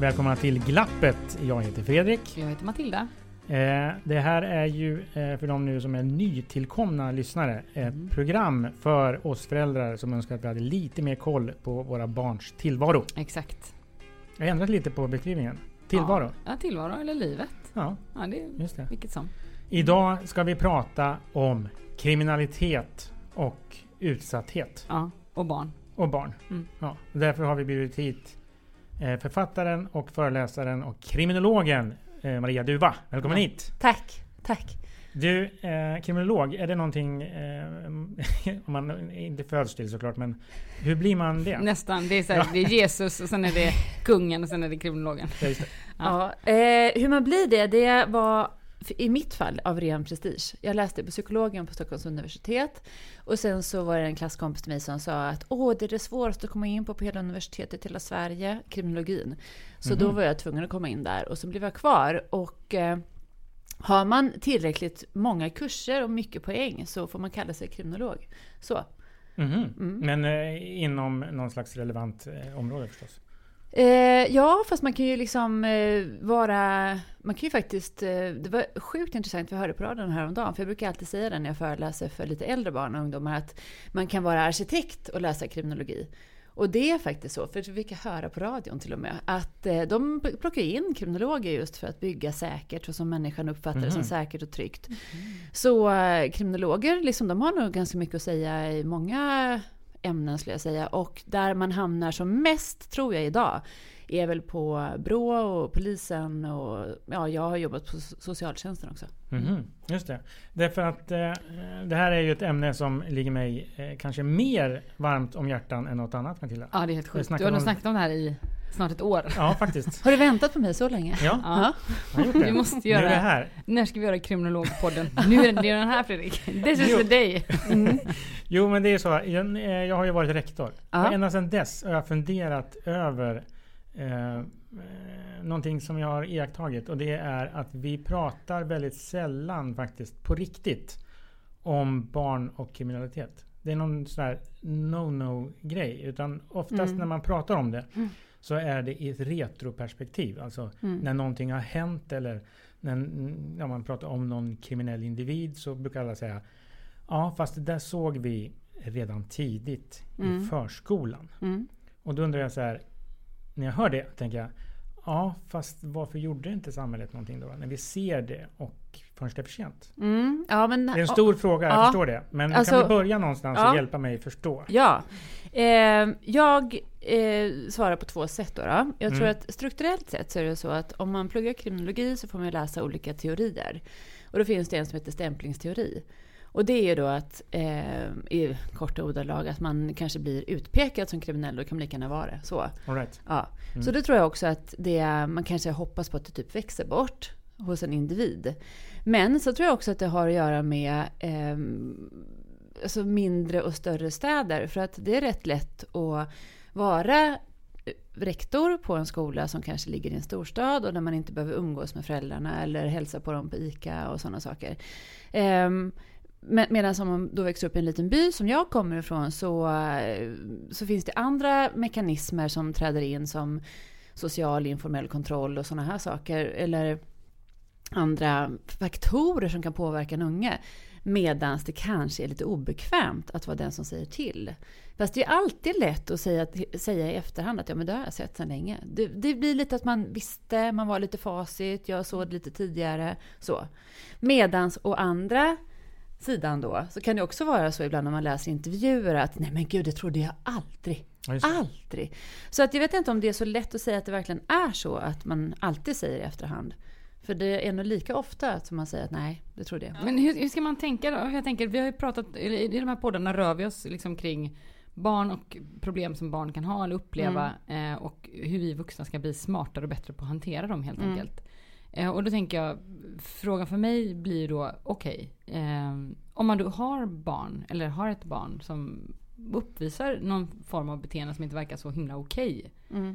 Välkomna till Glappet. Jag heter Fredrik. Jag heter Matilda. Eh, det här är ju eh, för de nu som är nytillkomna lyssnare ett Mm. program för oss föräldrar som önskar att vi hade lite mer koll på våra barns tillvaro. Exakt. Jag har ändrat lite på beskrivningen. Tillvaro. Ja, ja, tillvaro eller livet. Ja, Ja, det är just det. vilket som. Idag ska vi prata om kriminalitet och utsatthet. Ja, och barn. Och barn. Mm. Ja, därför har vi bjudit hit författaren och föreläsaren och kriminologen eh, Maria Duva. Välkommen Ja. hit! Tack, tack. Du, eh, kriminolog, är det någonting, eh, om man inte föds till såklart, men hur blir man det? Nästan. Det är, så här, Ja. det är Jesus och sen är det kungen och sen är det kriminologen. Ja, just det. Ja, eh, hur man blir det, det var i mitt fall av ren prestige. Jag läste på psykologen på Stockholms universitet och sen så var det en klasskompis till mig som sa att åh, det är det svåraste att komma in på på hela universitetet i hela Sverige, kriminologin. Så då var jag tvungen att komma in där och så blev jag kvar och eh, har man tillräckligt många kurser och mycket poäng så får man kalla sig kriminolog. Så. Mhm. Mm. Men eh, inom någon slags relevant eh, område förstås? Eh, ja, fast man kan ju liksom eh, vara... Man kan ju faktiskt... Eh, det var sjukt intressant, vi hörde på radion häromdagen, för jag brukar alltid säga det när jag föreläser för lite äldre barn och ungdomar, att man kan vara arkitekt och läsa kriminologi. Och det är faktiskt så, för vi kan höra på radion till och med, att eh, de plockar in kriminologer just för att bygga säkert, och som människan uppfattar det som Mhm. säkert och tryggt. Så eh, kriminologer, liksom, de har nog ganska mycket att säga i många ämnen skulle jag säga. Och där man hamnar som mest, tror jag idag, är väl på Brå och polisen och ja, jag har jobbat på so- socialtjänsten också. Mhm, Just det. Därför att eh, det här är ju ett ämne som ligger mig eh, kanske mer varmt om hjärtan än något annat Matilda. Ja, det är helt sjukt. Du har nog om- snackat om det här i snart ett år. Ja, faktiskt. Har du väntat på mig så länge? Ja, Ja. jag har gjort det. Vi måste Nu göra är det här. När ska vi göra kriminologpodden? Nu är det, den här Fredrik. This is Jo. the day. Jo men det är så. Jag, eh, jag har ju varit rektor. Ja. Och ända sedan dess har jag funderat över eh, eh, någonting som jag har iakttagit. Och det är att vi pratar väldigt sällan faktiskt på riktigt om barn och kriminalitet. Det är någon sån här no-no grej. Utan oftast Mm. när man pratar om det så är det i ett retroperspektiv. Alltså Mm. när någonting har hänt eller när, när man pratar om någon kriminell individ så brukar alla säga Ja, fast det där såg vi redan tidigt i Mm. förskolan. Mm. Och då undrar jag så här, när jag hör det tänker jag, ja fast varför gjorde inte samhället någonting då? När vi ser det och förrän det är för sent. Mm. Ja, men, Det är en stor fråga, jag ja. förstår det. Men Alltså, kan vi börja någonstans ja. och hjälpa mig förstå? Ja. Eh, jag eh, svarar på två sätt. Då, då. Jag tror Mm. att strukturellt sett så är det så att om man pluggar kriminologi så får man läsa olika teorier. Och då finns det en som heter stämplingsteori. Och det är ju då att, eh, i korta ordalag, att man kanske blir utpekad som kriminell och det kan lika gärna vara det. Så. Right. Ja. Mm. Så det tror jag också att det, man kanske hoppas på att det typ växer bort hos en individ. Men så tror jag också att det har att göra med ehm, alltså mindre och större städer. För att det är rätt lätt att vara eh, rektor på en skola som kanske ligger i en storstad och där man inte behöver umgås med föräldrarna eller hälsa på dem på ICA och sådana saker. Ehm, um, med, medan om man då växer upp i en liten by som jag kommer ifrån så, eh, så finns det andra mekanismer som träder in som social informell kontroll och sådana här saker. Eller andra faktorer som kan påverka en unge. Medan det kanske är lite obekvämt att vara den som säger till. Fast det är alltid lätt att säga, säga i efterhand att ja men det har jag sett sedan länge. Det, det blir lite att man visste, man var lite facit, jag såg det lite tidigare. Så. Medans å andra sidan då, så kan det också vara så ibland när man läser intervjuer att nej men gud, det trodde jag aldrig. Just. Aldrig. Så att jag vet inte om det är så lätt att säga att det verkligen är så att man alltid säger i efterhand. För det är nog lika ofta som man säger att nej, det trodde jag. Men hur, hur ska man tänka då? Jag tänker, vi har ju pratat, i de här poddarna rör vi oss liksom kring barn och problem som barn kan ha eller uppleva eh, och hur vi vuxna ska bli smartare och bättre på att hantera dem helt enkelt. Eh, och då tänker jag, frågan för mig blir då, okej, eh, om man då har barn eller har ett barn som uppvisar någon form av beteende som inte verkar så himla okej.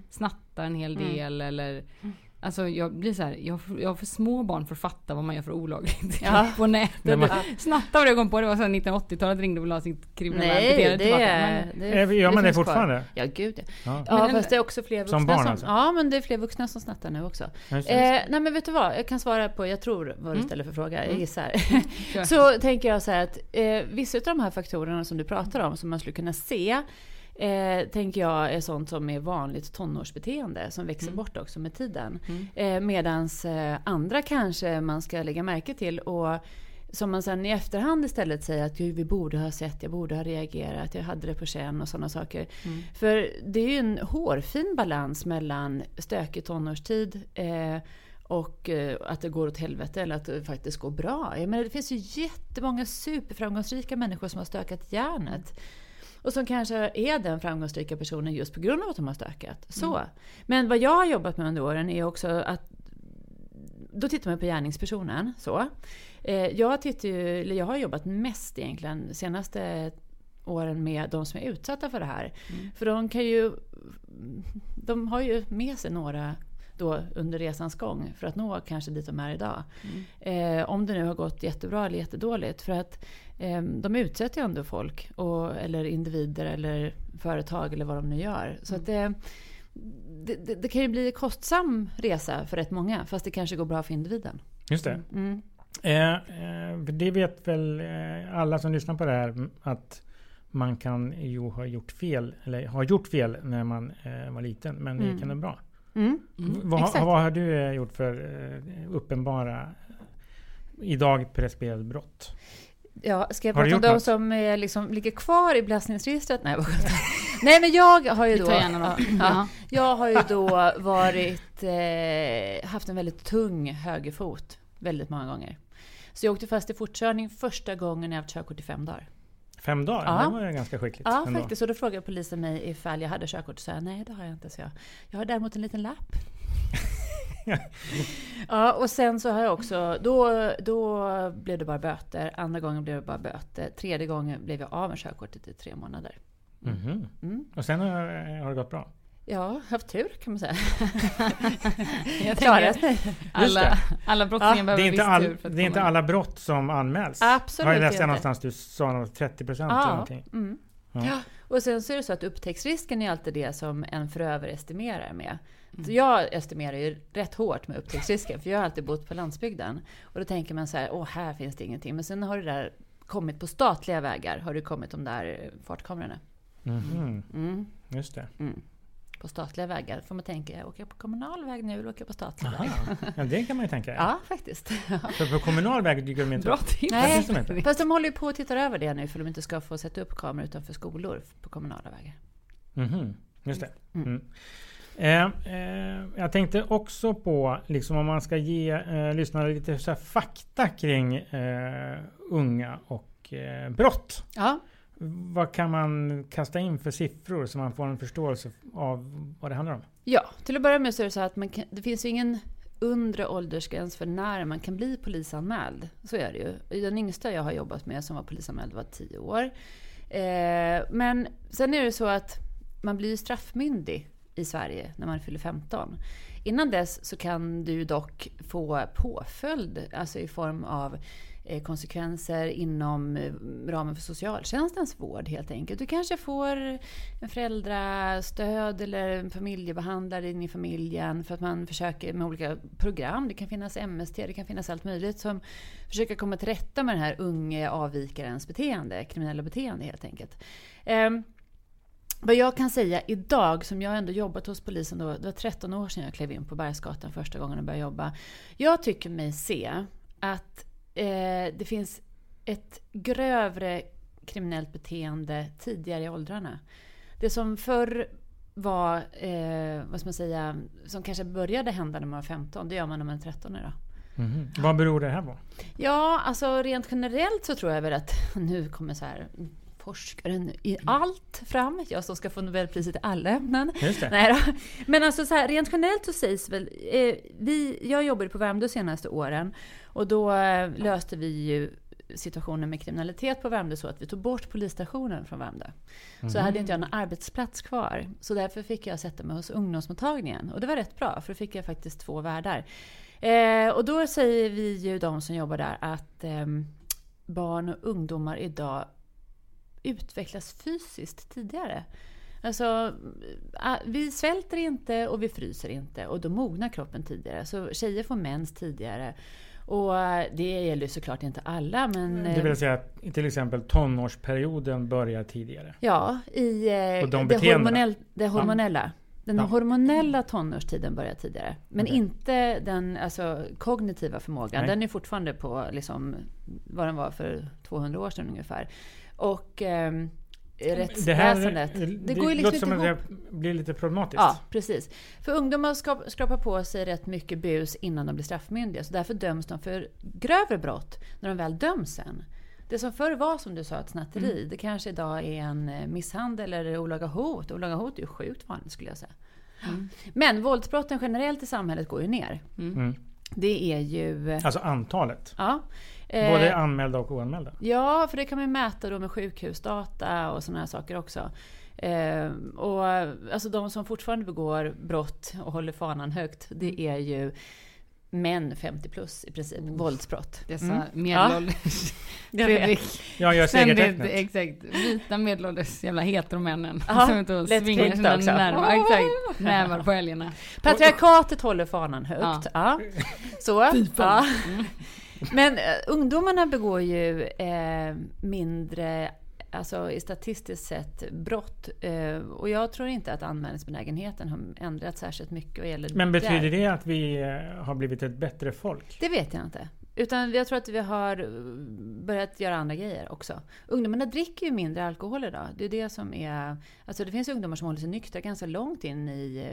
Snattar en hel del eller Alltså jag blir så här, jag, har för- jag har för små barn för att fatta vad man gör för olagligt Ja. på nätet. Men man- Snatta var det jag kom på, det var så här 1980-talet ringde och ha sitt kriminella Nej, beteende det tillbaka. är... Men, Det, Gör man det kvar. fortfarande? Ja, gud ja. Ja. Ja, Men- fast det är också fler vuxna Som barn alltså? Ja, men det är fler vuxna som snattar nu också. Det. Eh, nej men vet du vad, jag kan svara på, jag tror vad du ställer för fråga, jag gissar. Kör. så tänker jag så här att eh, vissa av de här faktorerna som du pratar om, som man skulle kunna se, Eh, tänker jag är sånt som är vanligt tonårsbeteende som växer bort också med tiden. Eh, medans eh, andra kanske man ska lägga märke till och som man sen i efterhand istället säger att vi borde ha sett, jag borde ha reagerat, jag hade det på känn och sådana saker. För det är ju en hårfin balans mellan stökig tonårstid eh, och eh, att det går åt helvete eller att det faktiskt går bra. Jag menar, det finns ju jättemånga superframgångsrika människor som har stökat hjärnet. Och som kanske är den framgångsrika personen just på grund av att de har stökat. Så. Men vad jag har jobbat med under åren är också att då tittar man på gärningspersonen. Så. Eh, jag, tittar ju, eller jag har jobbat mest egentligen senaste åren med de som är utsatta för det här. För de kan ju... De har ju med sig några då under resans gång för att nå kanske dit de är idag. Eh, om det nu har gått jättebra eller jättedåligt. För att eh, de utsätter ju ändå folk, och, eller individer eller företag eller vad de nu gör. Så att det, det, det, det kan ju bli en kostsam resa för rätt många fast det kanske går bra för individen. Just det. Mm. Eh, eh, det vet väl eh, alla som lyssnar på det här att man kan ju ha gjort fel, eller har gjort fel när man eh, var liten, men det gick ändå bra. Mm. vad, har- exakt. vad har du eh, gjort för eh, uppenbara idag preskriberade brott? Ja, ska jag prata om de något? som eh, liksom ligger kvar i belastningsregistret? Nej, vad. Nej, men jag har ju då... Ja. jag har ju då varit... Eh, haft en väldigt tung högerfot väldigt många gånger. Så jag åkte fast i fortkörning första gången jag haft körkort i fem dagar. Fem dagar? Ja. Det var ju ganska skickligt. Ja, ändå. faktiskt. Och då frågade polisen mig ifall jag hade körkort. Så jag nej, det har jag inte. Så jag, jag har däremot en liten lapp. ja, och sen så har jag också... Då, då blev det bara böter. Andra gången blev det bara böter. Tredje gången blev jag av med körkortet i tre månader. Mhm. Mm. Och sen har, har det gått bra? Ja, haft tur kan man säga. Jag Klarat mig. alla, alla brottslingar Ja, Det behöver är, inte viss all, tur för att det är inte alla brott som anmäls. Absolut Har jag läst någonstans du sa något 30 procent eller Ja, någonting. mm. Ja. ja. Och sen så är det så att upptäcktsrisken är alltid det som en förövare estimerar med. Mm. Jag estimerar ju rätt hårt med upptäcktsrisken, för jag har alltid bott på landsbygden. Och då tänker man så här, åh här finns det ingenting. Men sen har det där kommit på statliga vägar, har det kommit de där fartkamerorna. Mhm. Mm. Just det. På statliga vägar får man tänka, åker jag på kommunal väg nu eller åker jag på statlig väg? Aha. Ja, det kan man ju tänka. Ja, faktiskt. För på kommunal väg dyker de inte Bra upp. de inte. Fast de håller ju på att titta över det nu för de inte ska få sätta upp kameror utanför skolor på kommunala vägar. Mhm. Just det. Mm. Eh, eh, jag tänkte också på, liksom om man ska ge eh, lyssnarna lite så fakta kring eh, unga och eh, brott. Ja, vad kan man kasta in för siffror så man får en förståelse av vad det handlar om? Ja, till att börja med så är det så att man kan, det finns ju ingen undre åldersgräns för när man kan bli polisanmäld. Så är det ju. Den yngsta jag har jobbat med som var polisanmäld var 10 år. Eh, men sen är det så att man blir straffmyndig i Sverige när man fyller 15. Innan dess så kan du dock få påföljd, alltså i form av Eh, konsekvenser inom eh, ramen för socialtjänstens vård helt enkelt. Du kanske får en föräldrastöd eller en familjebehandlare in i familjen för att man försöker med olika program. Det kan finnas MST, det kan finnas allt möjligt som försöker komma till rätta med den här unge avvikarens beteende, kriminella beteende helt enkelt. Ehm, vad jag kan säga idag, som jag ändå jobbat hos polisen då, det var 13 år sedan jag klev in på Bergsgatan första gången och började jobba. Jag tycker mig se att eh, det finns ett grövre kriminellt beteende tidigare i åldrarna. Det som förr var, eh, vad ska man säga, som kanske började hända när man var 15, det gör man när man är 13 idag. Mm -hmm. Vad beror det här på? Ja, alltså rent generellt så tror jag väl att, nu kommer så här forskaren i allt fram. Jag som ska få Nobelpriset i alla ämnen. Nej då. Men alltså så här, rent generellt så sägs väl... Eh, vi, jag jobbade på Värmdö de senaste åren och då eh, löste vi ju situationen med kriminalitet på Värmdö så att vi tog bort polisstationen från Värmdö. Mm. Så hade inte jag någon arbetsplats kvar. Så därför fick jag sätta mig hos ungdomsmottagningen. Och det var rätt bra, för då fick jag faktiskt två värdar. Eh, och då säger vi ju de som jobbar där att eh, barn och ungdomar idag utvecklas fysiskt tidigare. Alltså, vi svälter inte och vi fryser inte och då mognar kroppen tidigare. Så tjejer får mens tidigare. Och äh, det gäller såklart inte alla men... Det vill säga att till exempel tonårsperioden börjar tidigare? Ja, i eh, de det, hormonell, det hormonella. Den ja. hormonella tonårstiden börjar tidigare. Men okay. inte den alltså, kognitiva förmågan. Nej. Den är fortfarande på liksom, vad den var för 200 år sedan ungefär. Och eh, rättsväsendet. Det, här, det, det går ju liksom låter som att det blir lite problematiskt. Ja, precis. För ungdomar skrapar på sig rätt mycket bus innan de blir straffmyndiga. Så därför döms de för grövre brott när de väl döms sen. Det som förr var som du sa ett snatteri, mm. det kanske idag är en eh, misshandel eller olaga hot. Olaga hot är ju sjukt vanligt skulle jag säga. Mm. Men våldsbrotten generellt i samhället går ju ner. Mm. mm. Det är ju... Alltså antalet? Ja. Både eh, anmälda och oanmälda? Ja, för det kan man mäta då med sjukhusdata och sådana här saker också. Eh, och alltså de som fortfarande begår brott och håller fanan högt, det är ju män 50 plus i princip, mm. våldsbrott. Dessa mm. medelålders... Ja. Fredrik. Ja, jag segertecknet. Exakt. Vita medelålders jävla heteromännen. Som inte svingar sina nävar, exakt, nävar på älgarna. Patriarkatet håller fanan högt. Ja. ja. Så. Ja. Mm. Men uh, ungdomarna begår ju eh, mindre alltså i statistiskt sett brott. Eh, och jag tror inte att anmälningsbenägenheten har ändrats särskilt mycket. Gäller Men betyder där. det att vi eh, har blivit ett bättre folk? Det vet jag inte. Utan jag tror att vi har eh, börjat göra andra grejer också. Ungdomarna dricker ju mindre alkohol idag. Det är det som är... Alltså det finns ungdomar som håller sig nyktra ganska långt in i...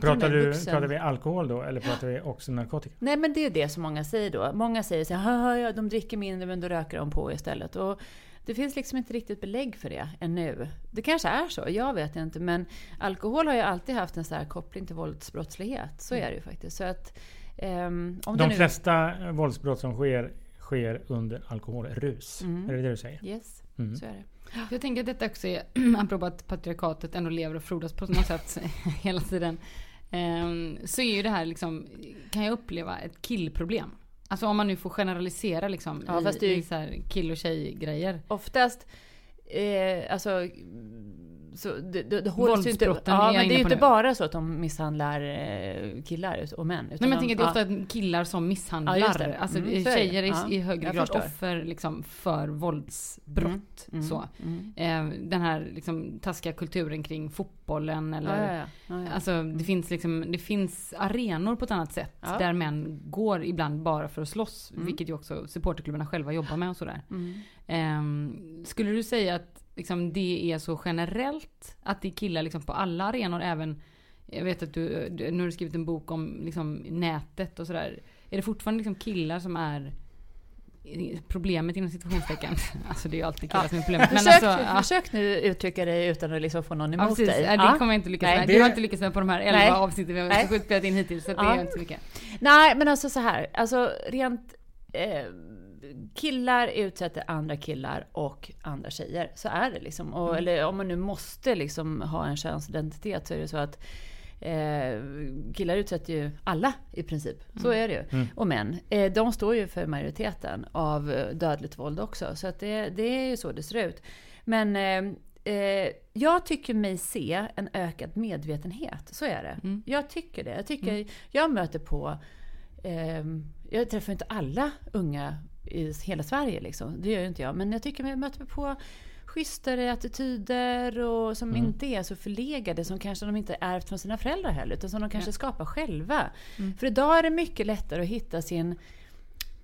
Pratar, du, pratar vi alkohol då eller pratar vi också narkotika? Nej men det är det som många säger då. Många säger så här, ja, de dricker mindre men då röker de på istället. Och det finns liksom inte riktigt belägg för det ännu. Det kanske är så, jag vet inte. Men alkohol har ju alltid haft en sån koppling till våldsbrottslighet. Så är det ju faktiskt. Så att, um, om De nu... flesta våldsbrott som sker, sker under alkoholrus. Mm. Är det det du säger? Yes, mm. så är det. Jag tänker att detta också är, apropå att patriarkatet ändå lever och frodas på något sätt hela tiden. Um, så är ju det här liksom, kan jag uppleva ett killproblem. Alltså om man nu får generalisera liksom ja, i, fast det, i så här kill och tjej-grejer. Oftast, eh, alltså så det, det, det hålls ju inte... Ja, men det är ju inte nu. bara så att de misshandlar eh, killar och män. Nej, men jag tänker att det är ofta killar som misshandlar. Ja, alltså mm, tjejer är ja, i högre grad offer liksom, för våldsbrott. Mm, mm, så. Mm. Eh, den här liksom, taskiga kulturen kring fotbollen eller... Ja, ja, alltså det mm. finns liksom, det finns arenor på ett annat sätt. Där män går ibland bara för att slåss. Mm. Vilket ju också supporterklubbarna själva jobbar med och sådär. Eh, skulle du säga att liksom, det är så generellt att det är killar liksom, på alla arenor även jag vet att du, du nu har du skrivit en bok om liksom, nätet och sådär. Är det fortfarande liksom, killar som är problemet inom situationstecken. Alltså det är ju alltid killar ja. som är problemet. Men försök, alltså, ja. försök nu uttrycka dig utan att liksom få någon emot ja, dig. Ja, det kommer jag inte lyckas Nej, med. Du har inte lyckats med på de här 11 Nej. avsnitten vi har spelat in hittills. Så det är inte så mycket. Nej men alltså så här. Alltså rent eh, killar utsätter andra killar och andra tjejer. Så är det liksom. Och, mm. Eller om man nu måste liksom ha en könsidentitet så är det så att Eh, killar utsätter ju alla i princip. Så Mm. är det ju. Och män. Eh, de står ju för majoriteten av eh, dödligt våld också. Så att det, det är ju så det ser ut. Men eh, eh, jag tycker mig se en ökad medvetenhet. Så är det. Mm. Jag tycker det. Jag, tycker, jag möter på... Eh, jag träffar inte alla unga i hela Sverige liksom. Det gör ju inte jag. Men jag tycker jag möter på schysstare attityder och som inte är så förlegade som kanske de inte ärvt från sina föräldrar heller. Utan som de kanske skapar själva. För idag är det mycket lättare att hitta sin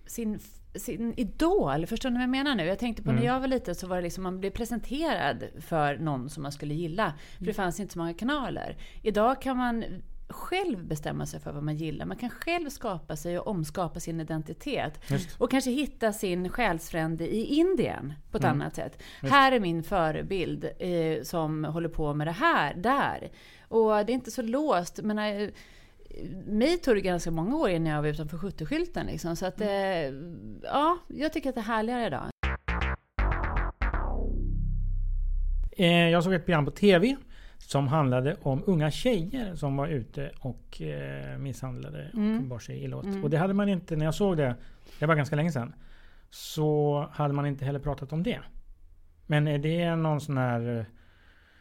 sin, sin idol. Förstår ni vad jag menar nu? Jag tänkte på när jag var liten så var det liksom man blev presenterad för någon som man skulle gilla. För det fanns inte så många kanaler. Idag kan man själv bestämma sig för vad man gillar. Man kan själv skapa sig och omskapa sin identitet. Och kanske hitta sin själsfrände i Indien på ett annat sätt. Här är min förebild eh, som håller på med det här, där. Och det är inte så låst. Men, eh, mig tog det ganska många år innan jag var utanför 70-skylten. Liksom. Så att, eh, ja, jag tycker att det är härligare idag. Eh, jag såg ett program på TV som handlade om unga tjejer som var ute och eh, misshandlade och bar sig illa åt. Och det hade man inte, när jag såg det, det var ganska länge sedan, så hade man inte heller pratat om det. Men är det någon sån här eh,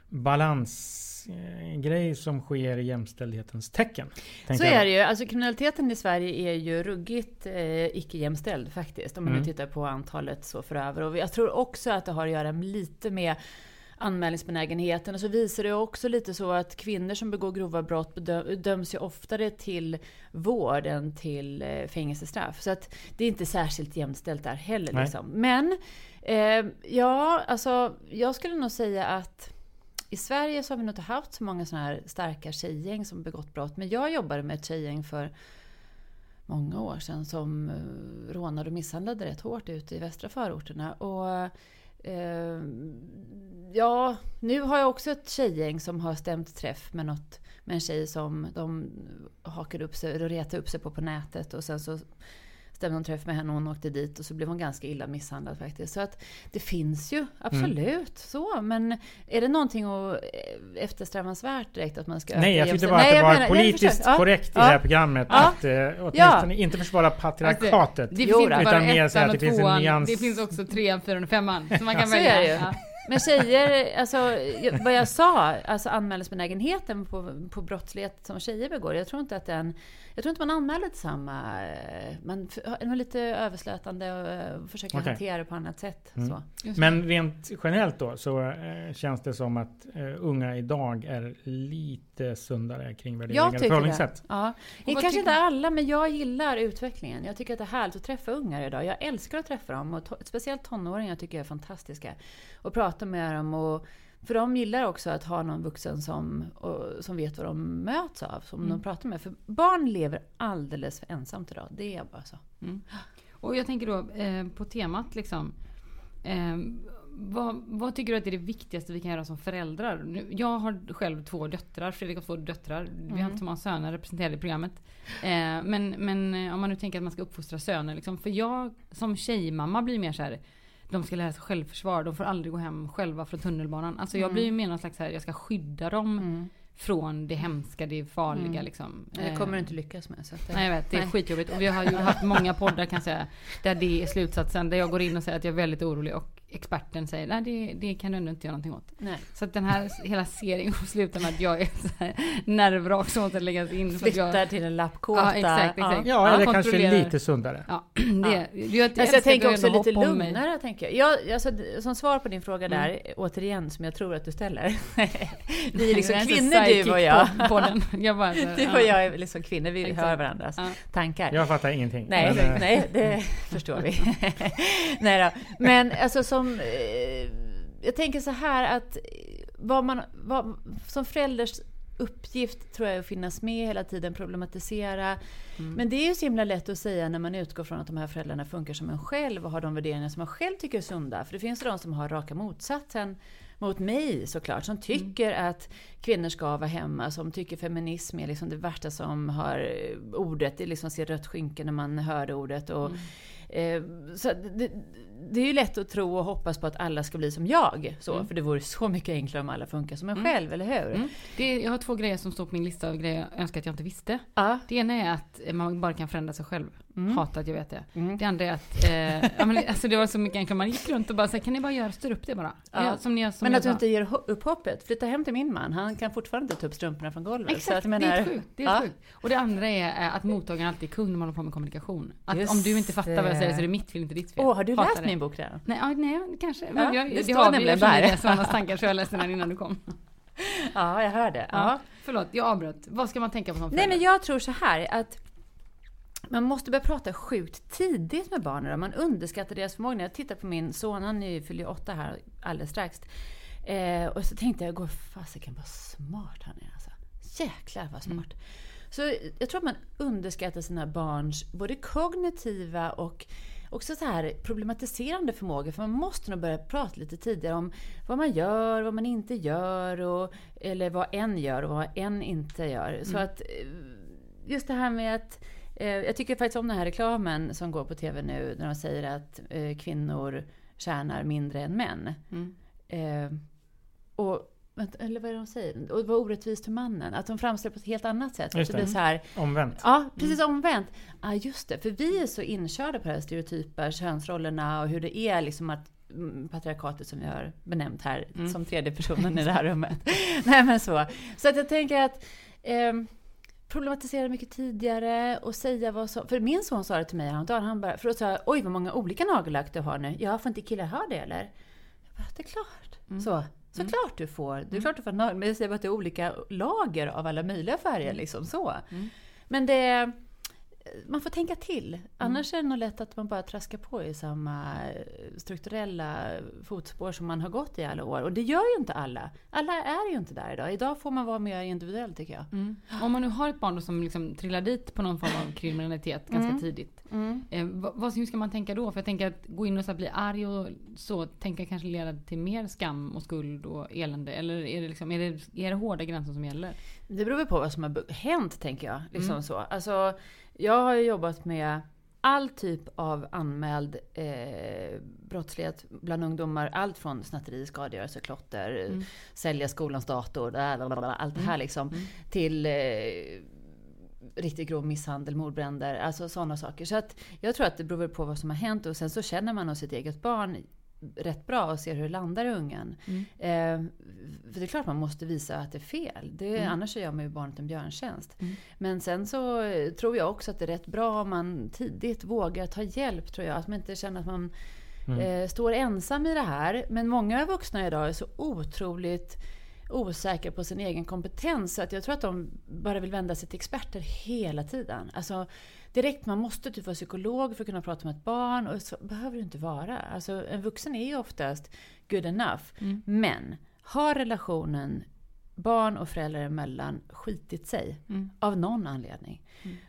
balansgrej som sker i jämställdhetens tecken? Så är det ju. Alltså kriminaliteten i Sverige är ju ruggigt eh, icke-jämställd faktiskt. Om man nu tittar på antalet så för över. Och jag tror också att det har att göra lite med anmälningsbenägenheten. Och så visar det också lite så att kvinnor som begår grova brott döms ju oftare till vård än till eh, fängelsestraff. Så att det är inte särskilt jämställt där heller. Liksom. Men eh, ja, alltså jag skulle nog säga att i Sverige så har vi nog inte haft så många sådana här starka tjejgäng som begått brott. Men jag jobbade med ett tjejgäng för många år sedan som eh, rånade och misshandlade rätt hårt ute i västra förorterna. Och eh, ja, nu har jag också ett tjejgäng som har stämt träff med något med en tjej som de hakade upp sig och retade upp sig på på nätet och sen så stämde de träff med henne och hon åkte dit och så blev hon ganska illa misshandlad faktiskt. Så att det finns ju absolut så. Men är det någonting att eh, eftersträvansvärt direkt att man ska Nej, jag tyckte bara att det var menar- politiskt. Ja, korrekt i ja. det här programmet Ja. att eh, åtminstone inte försvara patriarkatet. Det finns Utan mer säga ettan att och det finns en tvåan. nyans. Det finns också trean, fyran och femman. Så man kan välja. Men tjejer, alltså vad jag sa, alltså anmälningsbenägenheten på, på brottslighet som tjejer begår. Jag tror inte att den, jag tror inte man anmäler till samma, eh, man är nog lite överslötande och eh, försöker Okej. hantera det på annat sätt. Så. Men rent generellt då så eh, känns det som att unga idag är lite sundare kring värderingar Jag och förhållningssätt. Ja. vad Kanske inte alla, men jag gillar utvecklingen. Jag tycker att det är härligt att träffa ungar idag. Jag älskar att träffa dem. Och to- speciellt tonåringar tycker jag är fantastiska. Och prata med dem. Och, för de gillar också att ha någon vuxen som, och, som vet vad de möts av. Som de pratar med. För barn lever alldeles för ensamt idag. Det är bara så. Och jag tänker då eh, på temat liksom. Eh, vad, vad tycker du att är det viktigaste vi kan göra som föräldrar? Nu, jag har själv två döttrar. Fredrik har två döttrar. Vi har inte så många söner representerade i programmet. Eh, men, men eh, om man nu tänker att man ska uppfostra söner. Liksom, för jag som tjejmamma blir mer så här. De ska lära sig självförsvar. De får aldrig gå hem själva från tunnelbanan. Alltså jag blir ju mer någon slags här, jag ska skydda dem från det hemska, det farliga liksom. Det Eh, kommer du inte lyckas med. Så det, Nej jag vet, det är Nej. skitjobbigt. Och vi har ju haft många poddar kan jag säga. Där det är slutsatsen. Där jag går in och säger att jag är väldigt orolig. Och experten säger nej det, det kan du ändå inte göra någonting åt. Nej. Så att den här hela serien kommer sluta med att jag är nervvrak som måste läggas in. För att jag, Flyttar till en lappkåta. Ja, exakt, exakt. Ja, Ja, eller kanske lite sundare. Ja, det, jag, jag, Alltså jag tänker att också lite lugnare. Tänker jag. Jag, alltså, som svar på din fråga där, återigen, som jag tror att du ställer. Vi är liksom kvinnor, du och jag. På, på den. Jag bara, så, Du och jag är liksom kvinnor, vi Exakt. hör varandras Ja. tankar. Jag fattar ingenting. Nej, Men, eh, nej, det förstår vi. nej då. Men alltså som... Eh, jag tänker så här att vad man, vad, som förälders uppgift tror jag är att finnas med hela tiden, problematisera. Men det är ju så himla lätt att säga när man utgår från att de här föräldrarna funkar som en själv och har de värderingar som man själv tycker är sunda. För det finns ju de som har raka motsatsen mot mig såklart, som tycker att kvinnor ska vara hemma, som tycker feminism är liksom det värsta som har ordet, det liksom ser rött skynke när man hör det ordet. Och, Eh, så det, det är ju lätt att tro och hoppas på att alla ska bli som jag. Så, För det vore så mycket enklare om alla funkar som en själv, eller hur? Mm. Det, jag har två grejer som står på min lista av grejer jag önskar att jag inte visste. Ja. Det ena är att man bara kan förändra sig själv. Mm. Hatar att jag vet det. Det andra är att, eh, ja, men, alltså det var så mycket enklare. Man gick runt och bara så här, kan ni bara göra, styra upp det bara? Ja. Ja, som ni gör, som Men att du inte ger upp hoppet. Flytta hem till min man. Han kan fortfarande inte ta upp strumporna från golvet. Exakt, att jag det är menar- sjukt. Det är Ja. sjukt. Och det andra är eh, att mottagaren alltid är kung när man håller på med kommunikation. Att Just om du inte fattar vad jag säger det. så är det mitt fel, inte ditt fel. Åh, har du Hatar läst det. min bok redan? Nej, ja, nej kanske. Ja, jag, det det, står nämligen där. är Svannas tankar så jag läste den innan du kom. Ja, jag hör det. Ja. Ja. Förlåt, jag avbröt. Vad ska man tänka på som Nej, förälder? men jag tror så här att man måste börja prata sjukt tidigt med barnen. Man underskattar deras förmåga. När jag tittar på min son, han fyller åtta här alldeles strax. Eh, och så tänkte jag, gå fasiken vad smart han är alltså. Jäklar vad smart. Så jag tror att man underskattar sina barns både kognitiva och också så här problematiserande förmåga. För man måste nog börja prata lite tidigare om vad man gör, vad man inte gör. Och, eller vad en gör och vad en inte gör. Så att eh, just det här med att eh, jag tycker faktiskt om den här reklamen som går på TV nu. När de säger att eh, kvinnor tjänar mindre än män. Eh, och, eller vad är det de säger? Och det var orättvist för mannen. Att de framställer på ett helt annat sätt. Just att det det. blir så här, Omvänt. Ja, precis omvänt. Ja, just det. För vi är så inkörda på de här stereotypa könsrollerna och hur det är liksom att mm, patriarkatet som vi har benämnt här som tredje personen i det här rummet. Nej men så. Så att jag tänker att ehm, problematisera mycket tidigare och säga vad som... För min son sa det till mig häromdagen. Han bara, för då sa jag, oj vad många olika nagellack du har nu. Ja, får inte killar ha det eller? Jag bara, det är klart. Så. Såklart du får. Det är klart du får nagel. Men jag säger bara att det är olika lager av alla möjliga färger. Liksom så. Men det... Man får tänka till. Annars är det nog lätt att man bara traskar på i samma strukturella fotspår som man har gått i alla år. Och det gör ju inte alla. Alla är ju inte där idag. Idag får man vara mer individuell tycker jag. Om man nu har ett barn som liksom trillar dit på någon form av kriminalitet ganska Mm. tidigt. Eh, vad, vad, hur ska man tänka då? För jag tänker att gå in och så bli arg och så, tänka kanske leda till mer skam och skuld och elände. Eller är det, liksom, är det, är det hårda gränser som gäller? Det beror väl på vad som har hänt, tänker jag. Liksom så. Alltså, jag har jobbat med all typ av anmäld eh, brottslighet bland ungdomar. Allt från snatteri, skadegörelse, klotter, sälja skolans dator, blablabla, allt det här liksom. Till eh, riktigt grov misshandel, mordbränder, alltså sådana saker. Så att jag tror att det beror på vad som har hänt och sen så känner man nog sitt eget barn rätt bra och ser hur det landar i ungen. Eh, för det är klart man måste visa att det är fel. Det, Annars så gör man ju barnet en björntjänst. Men sen så tror jag också att det är rätt bra om man tidigt vågar ta hjälp tror jag. Att man inte känner att man eh, står ensam i det här. Men många vuxna idag är så otroligt osäkra på sin egen kompetens. Så att jag tror att de bara vill vända sig till experter hela tiden. Alltså, direkt, man måste typ vara psykolog för att kunna prata med ett barn. Och så behöver det inte vara. Alltså, en vuxen är ju oftast good enough. Men har relationen barn och föräldrar emellan skitit sig av någon anledning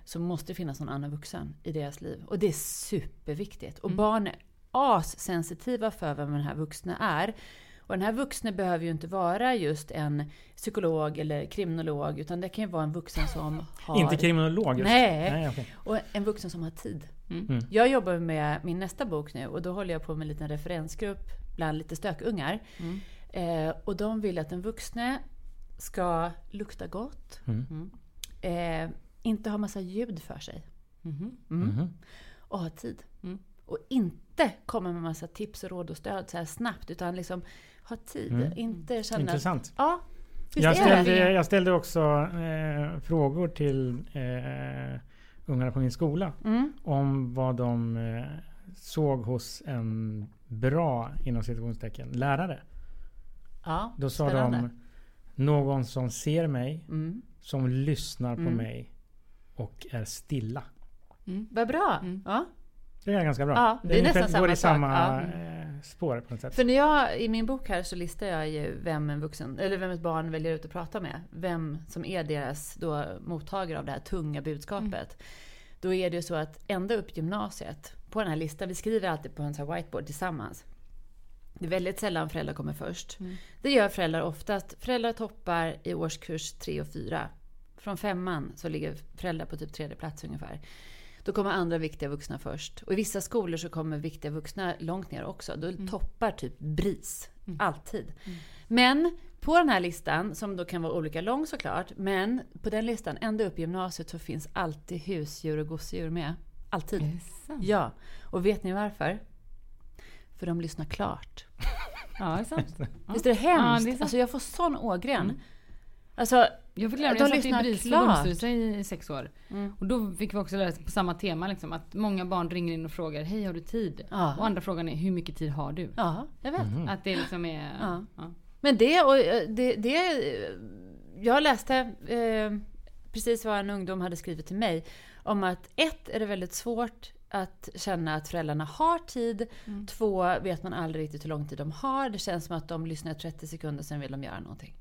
så måste det finnas någon annan vuxen i deras liv. Och det är superviktigt. Och barn är assensitiva för vem den här vuxna är. Och den här vuxne behöver ju inte vara just en psykolog eller kriminolog utan det kan ju vara en vuxen som har... Inte kriminolog just. Nej. Nej okej. Och en vuxen som har tid. Mm. Jag jobbar med min nästa bok nu och då håller jag på med en liten referensgrupp bland lite stökungar. Eh, och de vill att den vuxne ska lukta gott. Mm. Eh, inte ha massa ljud för sig. Mm. Mhm. Och ha tid. Och inte komma med massa tips och råd och stöd så här snabbt utan liksom ha tid. Inte känna... Intressant. Ja, Jag är ställde, det? jag ställde också eh, frågor till eh, ungarna på min skola. Mm. Om vad de eh, såg hos en bra, inom citationstecken, lärare. Ja, Då sa spännande. de någon som ser mig, Mm. som lyssnar på mig och är stilla. Vad bra. Ja. Det är ganska bra. Ja, det är ungefär- nästan går i samma samma sak. Ja. Spår på något sätt. För när jag, i min bok här så listar jag ju vem en vuxen, eller vem ett barn väljer ut att prata med. Vem som är deras då mottagare av det här tunga budskapet. Då är det ju så att ända upp gymnasiet, på den här listan, vi skriver alltid på en sån whiteboard tillsammans. Det är väldigt sällan föräldrar kommer först. Det gör föräldrar oftast. Föräldrar toppar i årskurs 3 och 4. Från femman så ligger föräldrar på typ tredje plats ungefär. Då kommer andra viktiga vuxna först. Och i vissa skolor så kommer viktiga vuxna långt ner också. Då toppar typ BRIS. Alltid. Men på den här listan, som då kan vara olika lång såklart, men på den listan, ända upp i gymnasiet, så finns alltid husdjur och gosedjur med. Alltid. Ja. Och vet ni varför? För de lyssnar klart. Ja, det är sant. Visst är det Ja, hemskt? det är sant. alltså jag får sån ågren. Alltså, Jag fick lära mig, jag satt i BRIS klart. förbundsstyrelse i sex år. Och då fick vi också lära oss på samma tema liksom, att många barn ringer in och frågar Hej har du tid? Ja. Och andra frågan är Hur mycket tid har du? ja, jag vet. Att det liksom är... Ja. Ja. Men det och eh, det, det jag läste eh, precis vad en ungdom hade skrivit till mig om att ett är det väldigt svårt att känna att föräldrarna har tid. Två vet man aldrig riktigt hur lång tid de har. Det känns som att de lyssnar i 30 sekunder sen vill de göra någonting.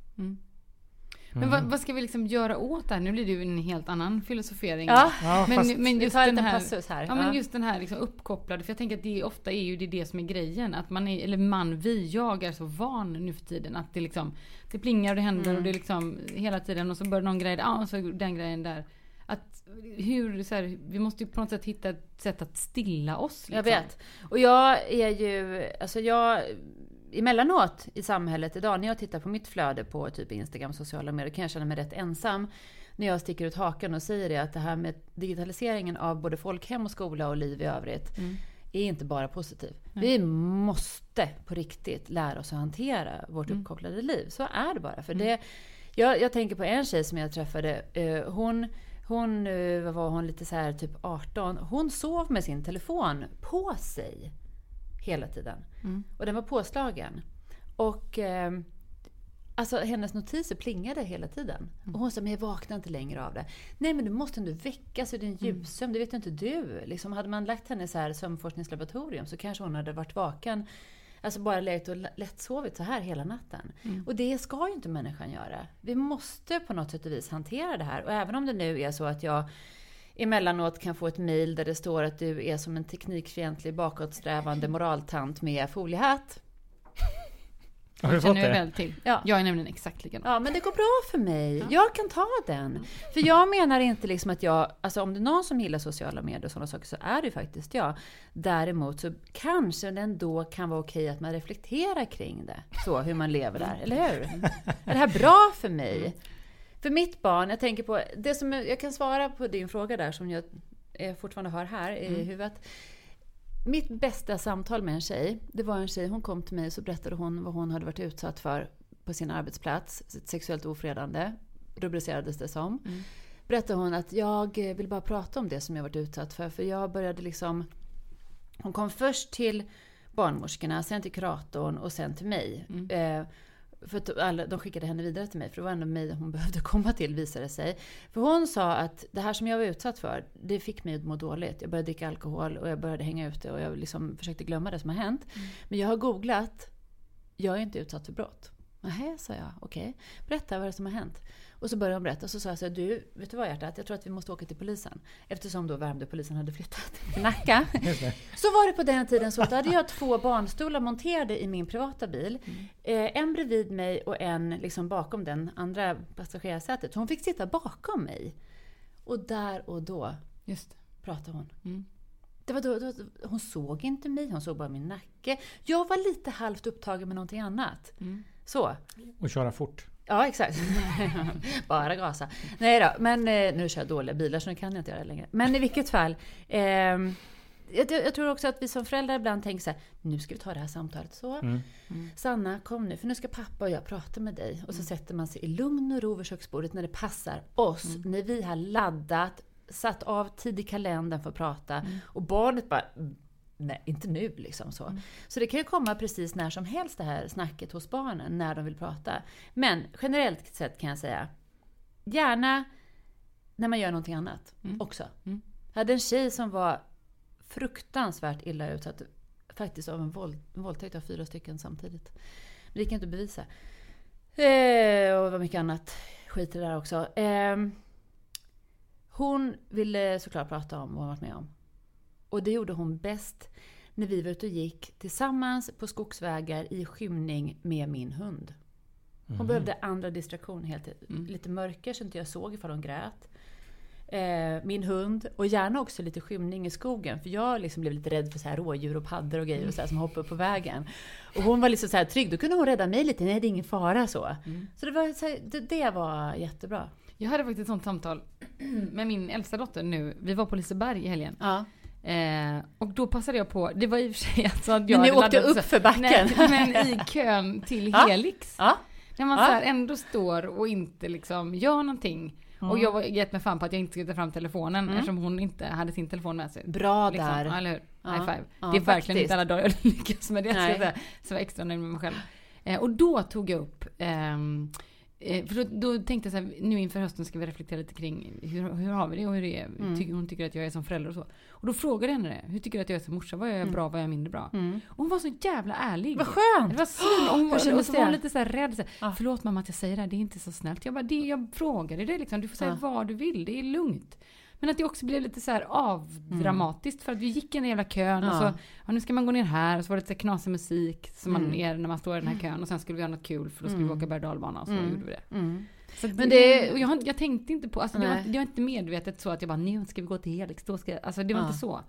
Men vad, vad ska vi liksom göra åt det här? Nu blir det ju en helt annan filosofering. Ja, Ja, Men, fast, men vi just den här, passus här. Ja, men Ja. just den här liksom uppkopplade. För jag tänker att det ofta är ju det, det som är grejen. Att man är, eller man, vi, jag är så van nu för tiden. Att det liksom, det plingar och det händer Mm. och det är liksom hela tiden. Och så börjar någon grej ja, och så den grejen där. Att hur, så här, vi måste ju på något sätt hitta ett sätt att stilla oss. Jag liksom. vet. Och jag är ju, alltså jag, emellanåt i samhället idag, när jag tittar på mitt flöde på typ Instagram, sociala medier, kan jag känna mig rätt ensam. När jag sticker ut hakan och säger det, att det här med digitaliseringen av både folkhem och skola och liv i övrigt, är inte bara positiv. Vi måste på riktigt lära oss att hantera vårt uppkopplade liv. Så är det bara. För det, jag, jag tänker på en tjej som jag träffade. eh, hon, hon eh, vad var hon, lite så här typ 18. Hon sov med sin telefon på sig hela tiden. Och den var påslagen. Och eh, alltså hennes notiser plingade hela tiden. Och hon sa, men jag vaknar inte längre av det. Nej men du måste ändå väckas ur din djupsömn, det vet ju inte du. Liksom, hade man lagt henne i så här sömnforskningslaboratorium så kanske hon hade varit vaken Alltså bara legat och lättsovit så här hela natten. Och det ska ju inte människan göra. Vi måste på något sätt och vis hantera det här. Och även om det nu är så att jag emellanåt kan få ett mail där det står att du är som en teknikfientlig bakåtsträvande moraltant med foliehatt. har du fått det? väl till. Ja. Jag är nämligen exakt likadan. Ja, men det går bra för mig. Jag kan ta den. För jag menar inte liksom att jag, alltså om det är någon som gillar sociala medier och sådana saker så är det ju faktiskt jag. Däremot så kanske det ändå kan vara okej att man reflekterar kring det. Så, hur man lever där, eller hur? Är det här bra för mig? För mitt barn, jag tänker på, det som jag, jag kan svara på din fråga där som jag fortfarande har här i huvudet. Mitt bästa samtal med en tjej, det var en tjej, hon kom till mig och så berättade hon vad hon hade varit utsatt för på sin arbetsplats. Sexuellt ofredande, rubricerades det som. Berättade hon att jag vill bara prata om det som jag varit utsatt för. För jag började liksom... Hon kom först till barnmorskorna, sen till kuratorn och sen till mig. Eh, för att alla, de skickade henne vidare till mig, för det var ändå mig hon behövde komma till visade sig. För hon sa att det här som jag var utsatt för, det fick mig att må dåligt. Jag började dricka alkohol och jag började hänga ute och jag liksom försökte glömma det som har hänt. Men jag har googlat, jag är inte utsatt för brott. Nej, sa jag. Okej. Berätta vad det är som har hänt. Och så började hon berätta. Och så sa jag så här, du, vet du vad hjärtat? Jag tror att vi måste åka till polisen. Eftersom då Värmdöpolisen hade flyttat till Nacka. Så var det på den tiden så att hade jag två barnstolar monterade i min privata bil. Eh, en bredvid mig och en liksom bakom den andra passagerarsätet. Så hon fick sitta bakom mig. Och där och då Just pratade hon. Mm. Det var då, då, hon såg inte mig, hon såg bara min nacke. Jag var lite halvt upptagen med någonting annat. Så. Och köra fort. Ja, exakt. Bara gasa. Nej då, men eh, nu kör jag dåliga bilar så nu kan jag inte göra det längre. Men i vilket fall. ehm, jag, jag tror också att vi som föräldrar ibland tänker så här, nu ska vi ta det här samtalet. Så, Mm. Sanna kom nu, för nu ska pappa och jag prata med dig. Och så sätter man sig i lugn och ro vid köksbordet när det passar oss. När vi har laddat, satt av tid i kalendern för att prata. Och barnet bara, nej, inte nu liksom så. Så det kan ju komma precis när som helst det här snacket hos barnen, när de vill prata. Men generellt sett kan jag säga, gärna när man gör någonting annat också. Jag hade en tjej som var fruktansvärt illa utsatt, faktiskt av en, våld, våldtäkt av fyra stycken samtidigt. Men det gick inte att bevisa. Eh, och det var mycket annat skit i det där också. Eh, hon ville såklart prata om vad hon varit med om. Och det gjorde hon bäst när vi var ute och gick tillsammans på skogsvägar i skymning med min hund. Hon behövde andra distraktioner helt Lite mörker så inte jag såg ifall hon grät. eh, min hund och gärna också lite skymning i skogen. För jag liksom blev lite rädd för så här rådjur och paddor och grejer och så här, som hoppar upp på vägen. Och hon var liksom så här trygg, då kunde hon rädda mig lite. Nej, det är ingen fara så. Så, det, var, så här, det, det var jättebra. Jag hade faktiskt ett sånt samtal med min äldsta dotter nu. Vi var på Liseberg i helgen. Ja. Eh, och då passade jag på, det var i och för sig alltså att jag Men ni åkte upp så- för backen. Nej, men i kön till. Helix. Ja. När man Ja. så här ändå står och inte liksom gör någonting. Och jag var gett mig fan på att jag inte skulle ta fram telefonen eftersom hon inte hade sin telefon med sig. Mm. Bra Liksom, där. ja, eller hur? Ja. High five. Ja, det är verkligen faktiskt. inte alla dagar jag lyckas med det. Nej. Så jag var extra nöjd med mig själv. Eh, och då tog jag upp ehm, eh, för då, då tänkte jag så här, nu inför hösten ska vi reflektera lite kring hur, hur har vi det och hur det är. Mm. Ty, hon tycker att jag är som förälder och så. Och då frågade jag henne det. Hur tycker du att jag är som morsa? Vad är jag bra? Vad är jag mindre bra? Och hon var så jävla ärlig. Mm. Vad skönt! Det var svin, och, hon var, och så var hon lite så här rädd. Så här, Ja. Förlåt mamma att jag säger det här, det är inte så snällt. Jag bara, det, jag frågade det liksom. Du får säga Ja. vad du vill, det är lugnt. Men att det också blev lite så här avdramatiskt för att vi gick i den jävla kön och Ja. så, ja, nu ska man gå ner här och så var det lite knasig musik som man Mm. är när man står i den här kön och sen skulle vi göra något kul för då skulle vi åka berg och och så Mm. gjorde vi det. Mm. Så Men det- och jag, jag tänkte inte på, alltså det var, det var inte medvetet så att jag bara, nu ska vi gå till Helix, då ska jag, alltså det var inte så.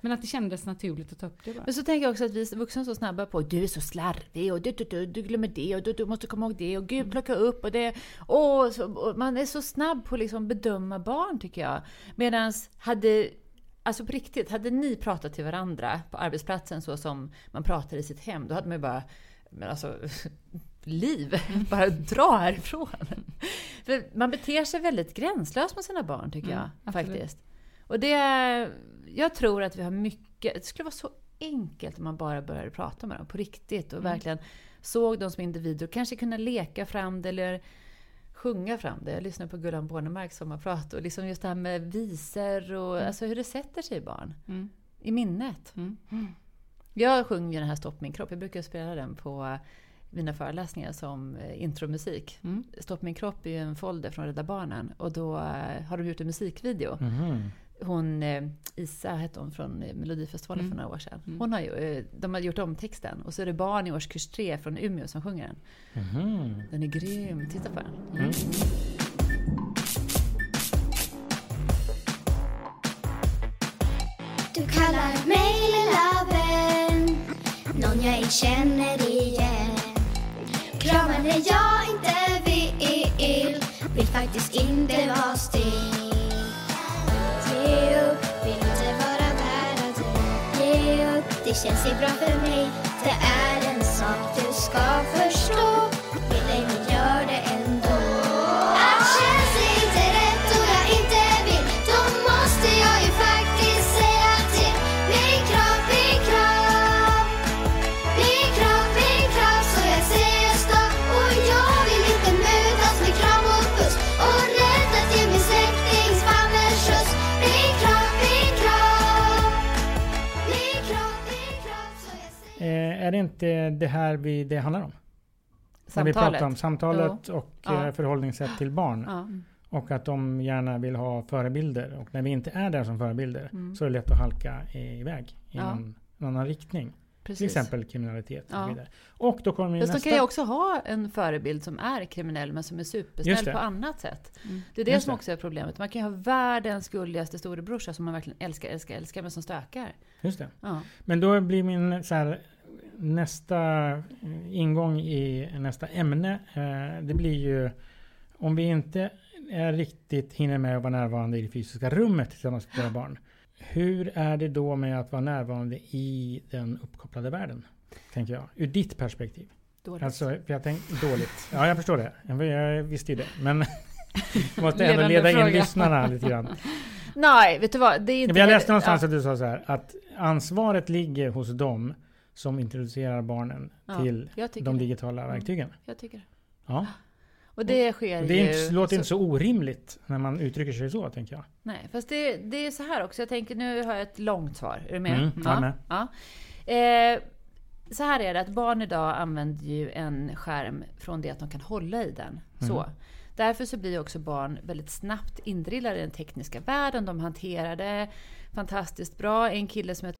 Men att det kändes naturligt att ta upp det bara. Men så tänker jag också att vi vuxna är så snabba på du är så slarvig och du, du, du, du glömmer det och du, du måste komma ihåg det och gud plocka upp och det. Åh, så, och man är så snabb på att liksom bedöma barn tycker jag. Medan hade, alltså på riktigt, hade ni pratat till varandra på arbetsplatsen så som man pratar i sitt hem, då hade man ju bara, men alltså liv, bara dra härifrån. För man beter sig väldigt gränslöst med sina barn tycker jag Mm, faktiskt. Och det, jag tror att vi har mycket, det skulle vara så enkelt om man bara började prata med dem på riktigt och Mm. verkligen såg dem som individer och kanske kunna leka fram det eller sjunga fram det. Jag lyssnade på Gullan Bornemarks sommarprat och liksom just det här med visor och alltså hur det sätter sig i barn. Mm. I minnet. Mm. Jag sjunger den här Stopp min kropp. Jag brukar spela den på mina föreläsningar som eh, intromusik. Mm. Stopp min kropp är ju en folder från Rädda Barnen och då eh, har de gjort en musikvideo. Mhm. Hon, eh, Isa hette hon från eh, Melodifestivalen Mm. för några år sedan. Hon har ju, eh, de har gjort om texten och så är det barn i årskurs tre från Umeå som sjunger den. Mhm. Den är grym, titta på den. Mm. Du kallar mig lilla vän Någon jag ej känner igen Kramar när jag inte vill Vill faktiskt inte vara still Det känns ju bra för mig. Det är en sak du ska förstå. Är det inte det här vi, det handlar om? När vi Samtalet. pratar om samtalet och Ja. eh, förhållningssätt till barn. Ja. Och att de gärna vill ha förebilder. Och när vi inte är där som förebilder Mm. så är det lätt att halka iväg i Ja. någon, någon annan riktning. Precis. Till exempel kriminalitet och Ja. så vidare. Och då kommer vi Fast nästa... kan ju också ha en förebild som är kriminell men som är supersnäll på annat sätt. Det är det Just som också är problemet. Man kan ju ha världens gulligaste storebrorsa som man verkligen älskar, älskar, älskar men som stökar. Just det. Ja. Men då blir min så här, nästa ingång i nästa ämne. Eh, det blir ju om vi inte är riktigt hinner med att vara närvarande i det fysiska rummet tillsammans med våra barn. Hur är det då med att vara närvarande i den uppkopplade världen? Tänker jag. Ur ditt perspektiv. Dåligt. Alltså, jag tänkte dåligt. Ja, jag förstår det. Jag, visste ju det. Men jag måste ändå leda in lyssnarna lite grann. Nej, vet du vad? Det är inte Jag läste någonstans ja. att du sa så här att ansvaret ligger hos dem som introducerar barnen Ja, till jag de det. digitala verktygen. Jag tycker. Ja. Och det sker Och det är ju... låter inte så orimligt när man uttrycker sig så, tänker jag. Nej, fast det, det är så här också. Jag tänker, nu har jag ett långt svar. Är du med? Mm, jag är med. Ja. Eh, så här är det att barn idag använder ju en skärm från det att de kan hålla i den. Så. Mm. Därför så blir också barn väldigt snabbt indrillade i den tekniska världen. De hanterar det fantastiskt bra. En kille som heter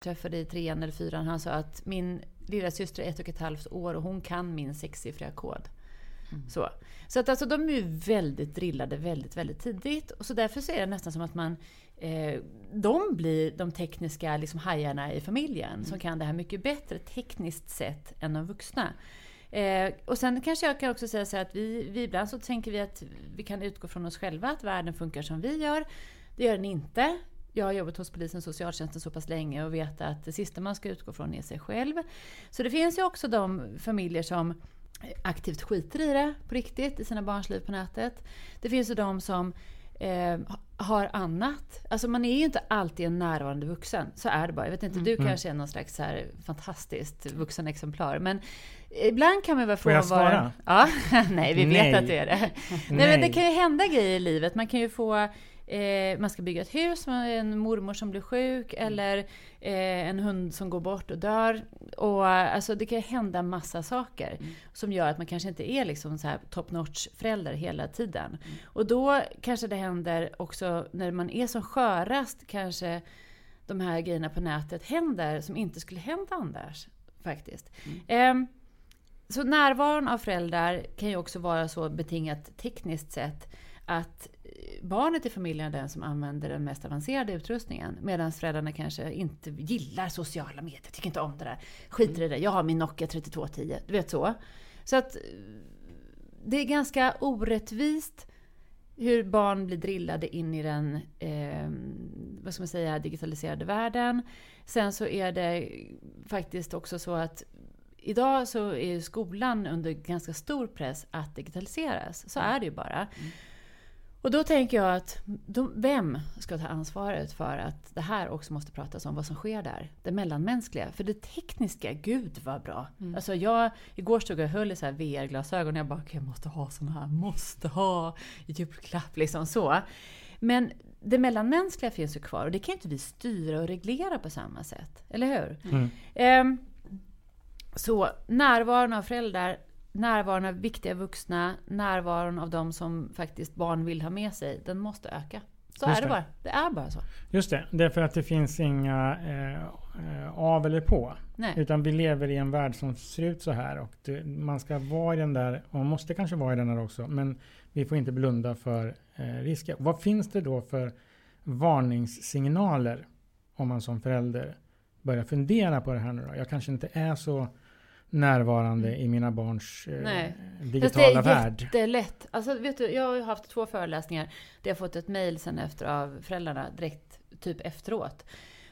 träffade i trean eller fyran, han sa att min lilla syster är ett och ett halvt år och hon kan min sexsiffriga kod. Så, så att alltså, de är ju väldigt drillade väldigt, väldigt tidigt. Och så därför så är det nästan som att man eh, de blir de tekniska liksom, hajarna i familjen som kan det här mycket bättre tekniskt sett än de vuxna. Eh, och sen kanske jag kan också säga så att vi, vi ibland så tänker vi att vi kan utgå från oss själva, att världen funkar som vi gör. Det gör den inte. Jag har jobbat hos polisen och socialtjänsten så pass länge och vet att det sista man ska utgå från är sig själv. Så det finns ju också de familjer som aktivt skiter i det på riktigt, i sina barns liv på nätet. Det finns ju de som eh, har annat. Alltså man är ju inte alltid en närvarande vuxen. Så är det bara. Jag vet inte, du Mm. kanske är någon slags så här fantastiskt vuxen exemplar. Men ibland kan man väl få Får jag vara... svara? Ja, nej vi Nej. vet att du är det. Nej. men Nej. det kan ju hända grejer i livet. Man kan ju få Eh, man ska bygga ett hus, en mormor som blir sjuk eller eh, en hund som går bort och dör. Och, alltså, det kan hända massa saker som gör att man kanske inte är liksom så här top notch förälder hela tiden. Och då kanske det händer också när man är som skörast kanske de här grejerna på nätet händer som inte skulle hända annars. Faktiskt. Ehm, så närvaron av föräldrar kan ju också vara så betingat tekniskt sett att eh, barnet i familjen är den som använder den mest avancerade utrustningen. Medan föräldrarna kanske inte gillar sociala medier, tycker inte om det där. Skiter i det, jag har min Nokia 3210. Du vet så. Så att det är ganska orättvist hur barn blir drillade in i den eh, vad ska man säga, digitaliserade världen. Sen så är det faktiskt också så att idag så är skolan under ganska stor press att digitaliseras. Så är det ju bara. Och då tänker jag att de, vem ska ta ansvaret för att det här också måste pratas om vad som sker där? Det mellanmänskliga. För det tekniska, gud vad bra. Alltså jag, igår stod jag och höll i så här VR-glasögon och jag bara, jag måste ha såna här, måste ha i julklapp liksom så. Men det mellanmänskliga finns ju kvar och det kan ju inte vi styra och reglera på samma sätt. Eller hur? Mm. Ehm, så närvaron av föräldrar, närvaron av viktiga vuxna, närvaron av de som faktiskt barn vill ha med sig, den måste öka. Så Just är det det. bara. Det är bara så. Just det, därför att det finns inga eh, eh, av eller på. Nej. Utan vi lever i en värld som ser ut så här. Och det, man ska vara i den där, och man måste kanske vara i den där också. Men vi får inte blunda för eh, risker. Vad finns det då för varningssignaler om man som förälder börjar fundera på det här nu då? Jag kanske inte är så närvarande i mina barns eh, Nej. Digitala det är värld. jättelätt. Alltså, vet du, jag har haft två föreläsningar där jag har fått ett mejl sen efter av föräldrarna direkt typ efteråt.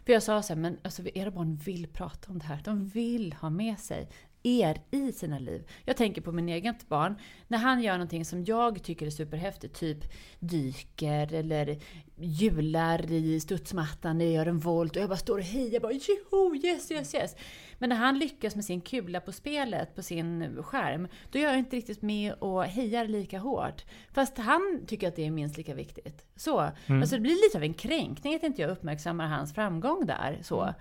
För jag sa så här, men alltså era barn vill prata om det här. De vill ha med sig. Er i sina liv. Jag tänker på min eget barn. När han gör någonting som jag tycker är superhäftigt, typ dyker eller hjular i studsmattan, jag gör en volt och jag bara står och hejar bara joho, yes, yes, yes. Men när han lyckas med sin kula på spelet, på sin skärm, då gör jag inte riktigt med och hejar lika hårt. Fast han tycker att det är minst lika viktigt. Så. Mm. Alltså det blir lite av en kränkning att inte jag uppmärksammar hans framgång där. Så,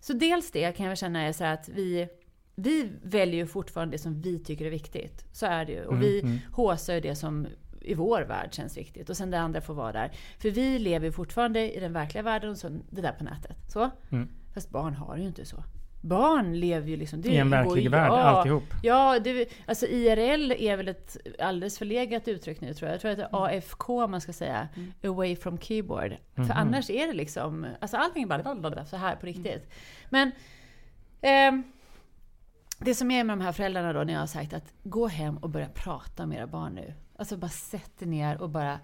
så dels det kan jag känna är så att vi vi väljer ju fortfarande det som vi tycker är viktigt. Så är det ju. Och Mm, vi mm. håsar ju det som i vår värld känns viktigt. Och sen det andra får vara där. För vi lever ju fortfarande i den verkliga världen och så det där på nätet. Så. Mm. Fast barn har ju inte så. Barn lever ju liksom... Det I en verklig värld, ja, alltihop. Ja, det, alltså IRL är väl ett alldeles förlegat uttryck nu tror jag. Jag tror att det är AFK man ska säga. Away from keyboard. Mhm. För annars är det liksom... Alltså allting är bara så här på riktigt. Men... ehm, det som är med de här föräldrarna då när jag har sagt att gå hem och börja prata med era barn nu. Alltså bara sätt er ner och bara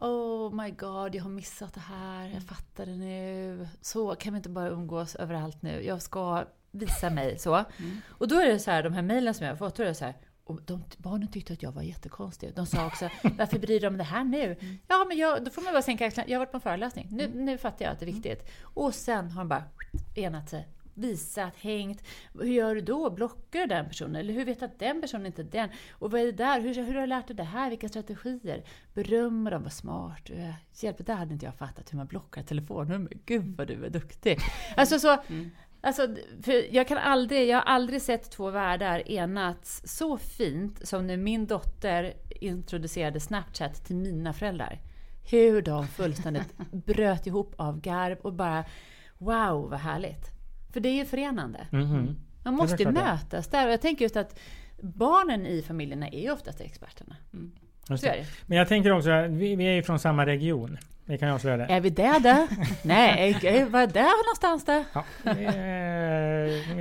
Oh my god, jag har missat det här, jag fattar det nu. Så kan vi inte bara umgås överallt nu? Jag ska visa mig så. Och då är det så här, de här mejlen som jag har fått, då är det så här och de, barnen tyckte att jag var jättekonstig. De sa också, varför bryr de om det här nu? Ja, men jag, då får man bara sänka axlarna. Jag har varit på en föreläsning. Nu, nu fattar jag att det är viktigt. Och sen har de bara enat sig. Visat, hängt. Hur gör du då? Blockar du den personen? Eller hur vet du att den personen inte är den? Och vad är det där? Hur, hur har du lärt dig det här? Vilka strategier? Berömmer dem, vad smart du är. Hjälp, det hade inte jag fattat hur man blockar telefonnummer. Gud vad du är duktig. Alltså så, Alltså, för jag kan aldrig, jag har aldrig sett två världar enats så fint som när min dotter introducerade Snapchat till mina föräldrar. Hur de fullständigt bröt ihop av garv och bara Wow, vad härligt! För det är ju förenande. Mhm. Man måste ju mötas där. Och jag tänker just att barnen i familjerna är ju oftast experterna. Det. Men jag tänker också, att vi, vi är ju från samma region. Vi kan avslöja det. Är vi där då? Nej, vad är det någonstans då? Ja, eh,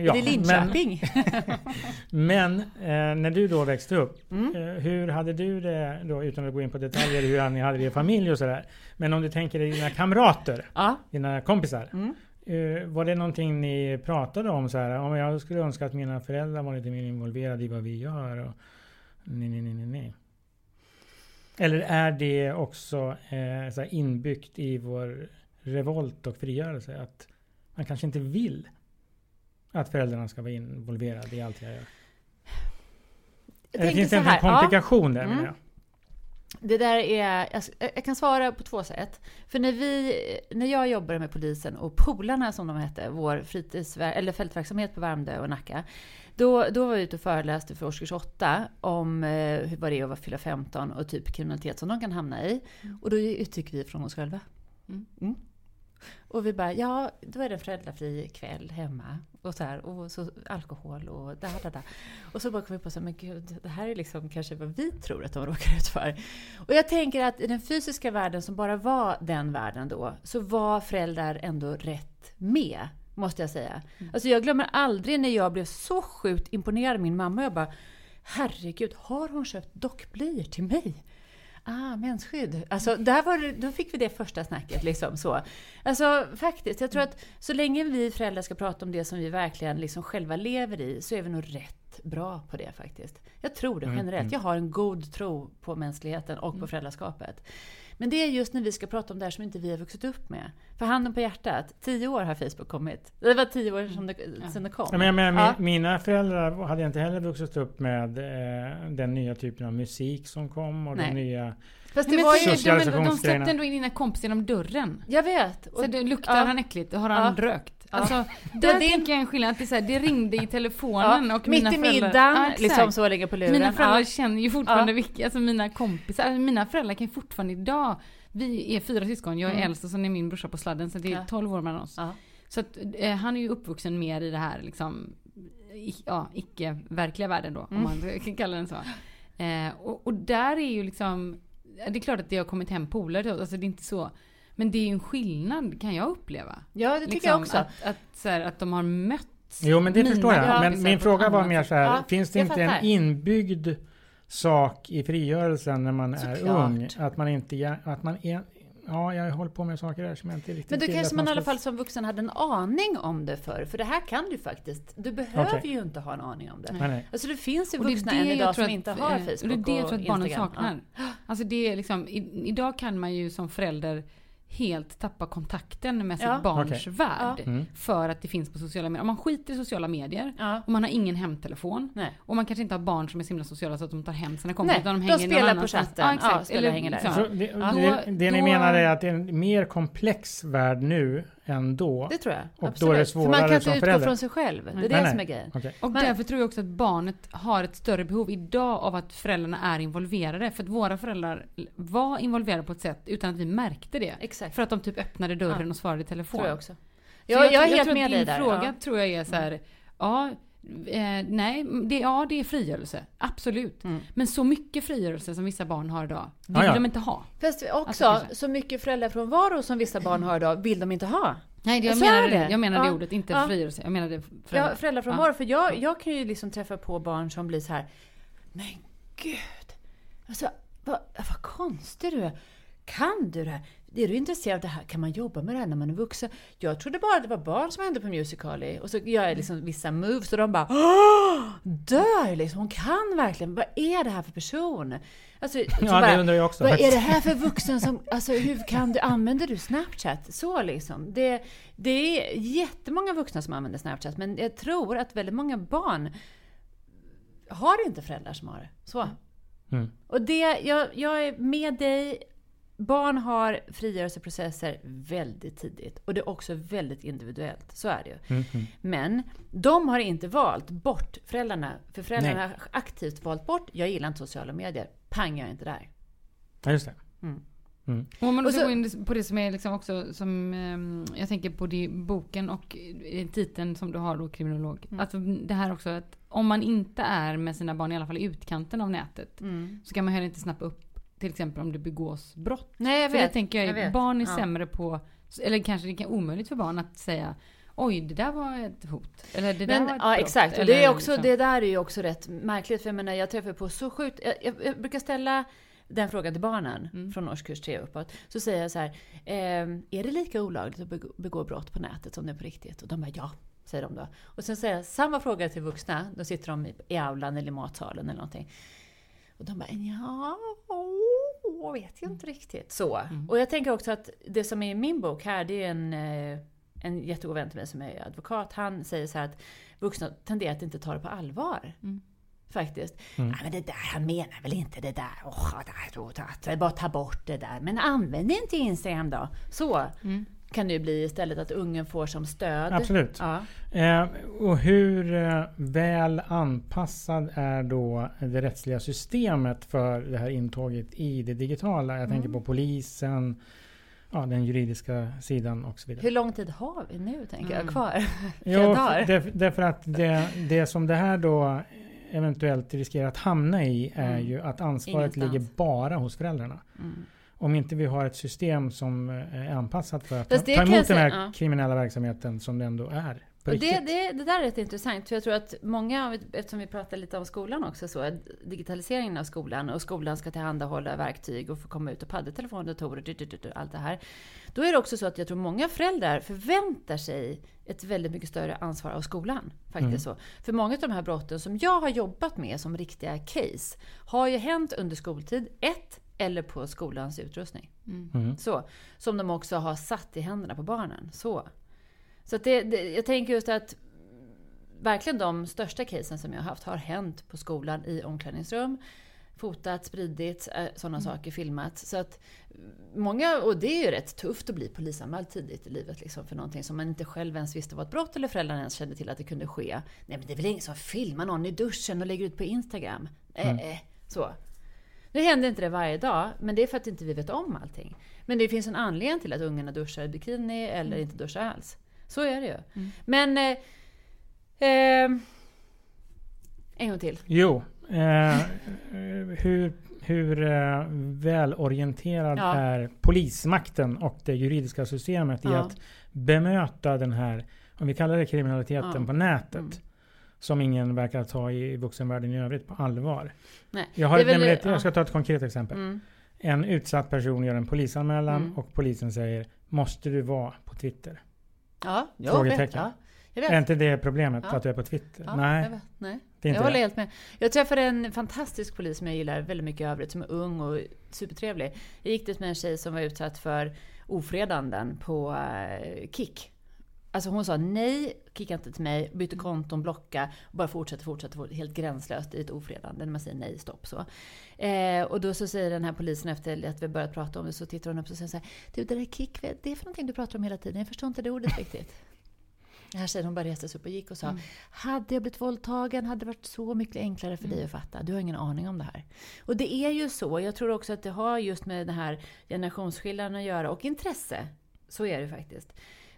ja, är det Linköping? Men, men eh, när du då växte upp, Mm. eh, hur hade du det då, utan att gå in på detaljer, hur ni hade det i familj och sådär. Men om du tänker dig dina kamrater, Ja. dina kompisar. Mm. Eh, var det någonting ni pratade om så här? Om jag skulle önska att mina föräldrar var lite mer involverade i vad vi gör. Och, nej, nej, nej, nej. Eller är det också eh, så inbyggt i vår revolt och frigörelse? Att man kanske inte vill att föräldrarna ska vara involverade i allt jag gör. Jag Eller finns det en här, ja. komplikation där Mm. menar jag? Det där är, jag, jag kan svara på två sätt. För när, vi, när jag jobbade med polisen och Polarna som de hette, vår fritids, eller fältverksamhet på Värmdö och Nacka. Då, då var jag ute och föreläste för årskurs 8 om eh, hur vad det är att fylla 15 och typ kriminalitet som de kan hamna i. Och då utgick vi från oss själva. Mm. Och vi bara, ja, då är det en föräldrafri kväll hemma. Och så här, och så alkohol och da, da, da. Och så bara kom vi på så här, men gud, det här är liksom kanske vad vi tror att de råkar ut för. Och jag tänker att i den fysiska världen som bara var den världen då, så var föräldrar ändå rätt med. Måste jag säga. Alltså jag glömmer aldrig när jag blev så sjukt imponerad av min mamma. Jag bara, herregud, har hon köpt dockblöjor till mig? Ah, mensskydd. Alltså, där var det, då fick vi det första snacket. Liksom, så. Alltså, faktiskt, jag tror att så länge vi föräldrar ska prata om det som vi verkligen liksom själva lever i, så är vi nog rätt bra på det faktiskt. Jag tror det Mm, generellt. mm. Jag har en god tro på mänskligheten och på föräldraskapet. Men det är just när vi ska prata om det här som inte vi har vuxit upp med. För handen på hjärtat, tio år har Facebook kommit. Det var tio år sedan det, sedan det kom. Ja, men, jag menar, Ja. mi- Mina föräldrar hade inte heller vuxit upp med eh, den nya typen av musik som kom och Nej. den nya... Fast Men det var de, ju... de, de, de släppte ändå in dina kompisar genom dörren. Jag vet. Och, Så det luktar ja. han äckligt? Har han Ja. rökt? Alltså, Ja. där det- tänker jag en skillnad. Att det, så här, det ringde i telefonen ja, och mitt mina i föräldrar... middagen, Ja, liksom så lägga på luren. Mina föräldrar Ja. känner ju fortfarande Ja. vilka, alltså mina kompisar, alltså mina föräldrar kan ju fortfarande idag, vi är fyra syskon, jag är Mm. äldst och sen är min brorsa på sladden så det är Ja. 12 år mellan oss. Så att, eh, han är ju uppvuxen mer i det här liksom, i, ja, icke-verkliga världen då, Mm. om man kan kalla den så. Eh, och, och där är ju liksom, det är klart att det har kommit hem polare, alltså det är inte så. Men det är ju en skillnad kan jag uppleva. Ja, det tycker Liksom, jag också. Att, att, så här, att de har mötts. Jo men det mina förstår jag. Men min fråga var mer så här. Ja, finns det inte en fattar. inbyggd sak i frigörelsen när man är Såklart. ung? Att man inte... Att man är, ja, jag har hållit på med saker där som jag inte riktigt Men då kanske man i alla fall som vuxen hade en aning om det för För det här kan du faktiskt. Du behöver Okej. ju inte ha en aning om det. Nej, nej. Alltså det finns ju är vuxna det än idag som att- inte har eh, Facebook Och det är det jag och tror att barnen Instagram. saknar. Alltså det är liksom, i, idag kan man ju som förälder helt tappa kontakten med sitt Ja. barns Okej. värld. Mm. För att det finns på sociala medier. Om man skiter i sociala medier Ja. och man har ingen hemtelefon. Nej. Och man kanske inte har barn som är så himla sociala så att de tar hem sina kompisar. Nej, utan de hänger någon spelar på chatten. Ja. Ja, och hänger där. Så det, Ja. det, Då- det ni menar är att det är en mer komplex värld nu än då? Det tror jag. Och Absolut. då är det För man svårare kan inte utgå förälder? från sig själv. Det är Nej, det nej. som är grejen. Okej. Och Men- därför tror jag också att barnet har ett större behov idag av att föräldrarna är involverade. För att våra föräldrar var involverade på ett sätt utan att vi märkte det. Exakt. För att de typ öppnade dörren Ja. och svarade i telefon. Tror jag också. Så Jag, jag, tror- är helt att med dig din där. fråga ja. tror jag är så här, ja, eh, nej, det, ja det är frigörelse. Absolut. Mm. Men så mycket frigörelse som vissa barn har idag, vill Ja, ja. de inte ha. Fast också, Alltså, så mycket föräldrafrånvaro som vissa barn har idag vill de inte ha. Nej, det, jag menar det. det. Jag menar det Ja. ordet, inte Ja. frigörelse. Jag menar det Ja, föräldrar. föräldrafrånvaro. Ja. För jag, jag kan ju liksom träffa på barn som blir så här, men gud, alltså, vad, vad konstig du är. Kan du det här? Är du intresserad av det här? Kan man jobba med det här när man är vuxen? Jag trodde bara det var barn som hände på Musical.ly. Och så gör jag liksom vissa moves och de bara Åh! Dör liksom. Hon kan verkligen. Vad är det här för person? Alltså, så Ja, det undrar jag också Vad är det här för vuxen som, alltså hur kan du, använder du Snapchat? Så liksom. Det, det är jättemånga vuxna som använder Snapchat, men jag tror att väldigt många barn har inte föräldrar som har det. Så. Mm. Och det, jag, jag är med dig. Barn har frigörelseprocesser väldigt tidigt. Och det är också väldigt individuellt. Så är det ju. Mm, mm. Men de har inte valt bort föräldrarna. För föräldrarna Nej. har aktivt valt bort, jag gillar inte sociala medier. Pang, jag är inte där. Ja, just det. Mm. Mm. Om man Och också så- går in på det som är liksom också som ehm, jag tänker på det, boken och eh, titeln som du har då kriminolog. Mm. Alltså det här också att om man inte är med sina barn i alla fall i utkanten av nätet Mm. så kan man heller inte snappa upp till exempel om det begås brott. Nej, jag För vet. det tänker jag, jag barn är Ja. sämre på, eller kanske det är omöjligt för barn att säga Oj, det där var ett hot. Eller det där Men, var ett ja, brott. exakt. Och det, är också, liksom- det där är ju också rätt märkligt. För jag menar, jag träffar på så sjukt... Jag, jag, jag brukar ställa den frågan till barnen Mm. från årskurs 3 uppåt. Så säger jag så här, ehm, är det lika olagligt att begå, begå brott på nätet som det är på riktigt? Och de bara ja, säger de då. Och sen säger jag samma fråga till vuxna. Då sitter de i, i aulan eller i matsalen eller någonting. Och de bara ja, jag vet ju inte riktigt. Så. Och jag tänker också att det som är i min bok här, det är en, eh, en jättegod vän till mig som är advokat. Han säger så här att vuxna tenderar att inte ta det på allvar. Mm. Faktiskt. Mm. Ja, men det där, han menar väl inte det där. Oh, där, det där. Bara ta bort det där. Men använd inte Instagram då. Så Mm. Kan det ju bli istället att ungen får som stöd. Absolut. Ja. Eh, och hur eh, väl anpassad är då det rättsliga systemet för det här intåget i det digitala? Jag tänker på polisen, ja, den juridiska sidan och så vidare. Hur lång tid har vi nu, tänker Mm. jag, kvar? Jo, där, därför att det, det som det här då eventuellt riskerar att hamna i är Mm. ju att ansvaret Ingenstans. ligger bara hos föräldrarna. Mm. Om inte vi har ett system som eh, är anpassat för att Fast ta emot den här säga, kriminella verksamheten som det ändå är. Det, det, det där är rätt intressant, för jag tror att många, eftersom vi pratar lite om skolan också, så digitaliseringen av skolan och skolan ska tillhandahålla verktyg och få komma ut och datorer, du, du, du, allt det här. Då är det också så att jag tror många föräldrar förväntar sig ett väldigt mycket större ansvar av skolan. Faktiskt Mm. så. För många av de här brotten som jag har jobbat med som riktiga case har ju hänt under skoltid, ett, eller på skolans utrustning. Mm. Så, som de också har satt i händerna på barnen. Så. Så att det, det, jag tänker just att verkligen de största casen som jag har haft har hänt på skolan i omklädningsrum. Fotat, spridits, eh, sådana saker, filmat. Så att många, och det är ju rätt tufft att bli polisanmäld tidigt i livet liksom, för någonting som man inte själv ens visste var ett brott eller föräldrarna ens kände till att det kunde ske. Nej men det är väl ingen som filmar någon i duschen och lägger ut på Instagram? Eh, eh, så. Nu händer inte det varje dag, men det är för att inte vi vet om allting. Men det finns en anledning till att ungarna duschar i bikini eller inte duschar alls. Så är det ju. Men... Eh, eh, en gång till. Jo. Eh, hur hur eh, välorienterad Ja. är polismakten och det juridiska systemet i Ja. att bemöta den här, om vi kallar det kriminaliteten Ja. på nätet, Mm. Som ingen verkar ta i vuxenvärlden i övrigt på allvar. Nej. Jag, har, väl- ett, ja. jag ska ta ett konkret exempel. Mm. En utsatt person gör en polisanmälan Mm. och polisen säger Måste du vara på Twitter? Ja, jag vet. Frågetecken. Ja, jag vet. Är inte det problemet Ja. att du är på Twitter? Ja, Nej, Jag, vet. Nej. det är inte jag håller det. helt med. Jag träffade en fantastisk polis som jag gillar väldigt mycket i övrigt, som är ung och supertrevlig. Jag gick dit med en tjej som var utsatt för ofredanden på eh, Kik. Alltså hon sa nej, kicka inte till mig, bytte konton, blocka bara fortsätter, fortsätter, helt gränslöst i ett ofredande när man säger nej, stopp så. Eh, och då så säger den här polisen efter att vi börjat prata om det så tittar hon upp och säger så här, du det där kick, vad är det för någonting du pratar om hela tiden? Jag förstår inte det ordet riktigt. Den här tjejen hon bara reste sig upp och gick och sa Hade jag blivit våldtagen hade det varit så mycket enklare för dig att fatta. Du har ingen aning om det här. Och det är ju så. Jag tror också att det har just med den här generationsskillnaden att göra och intresse. Så är det faktiskt.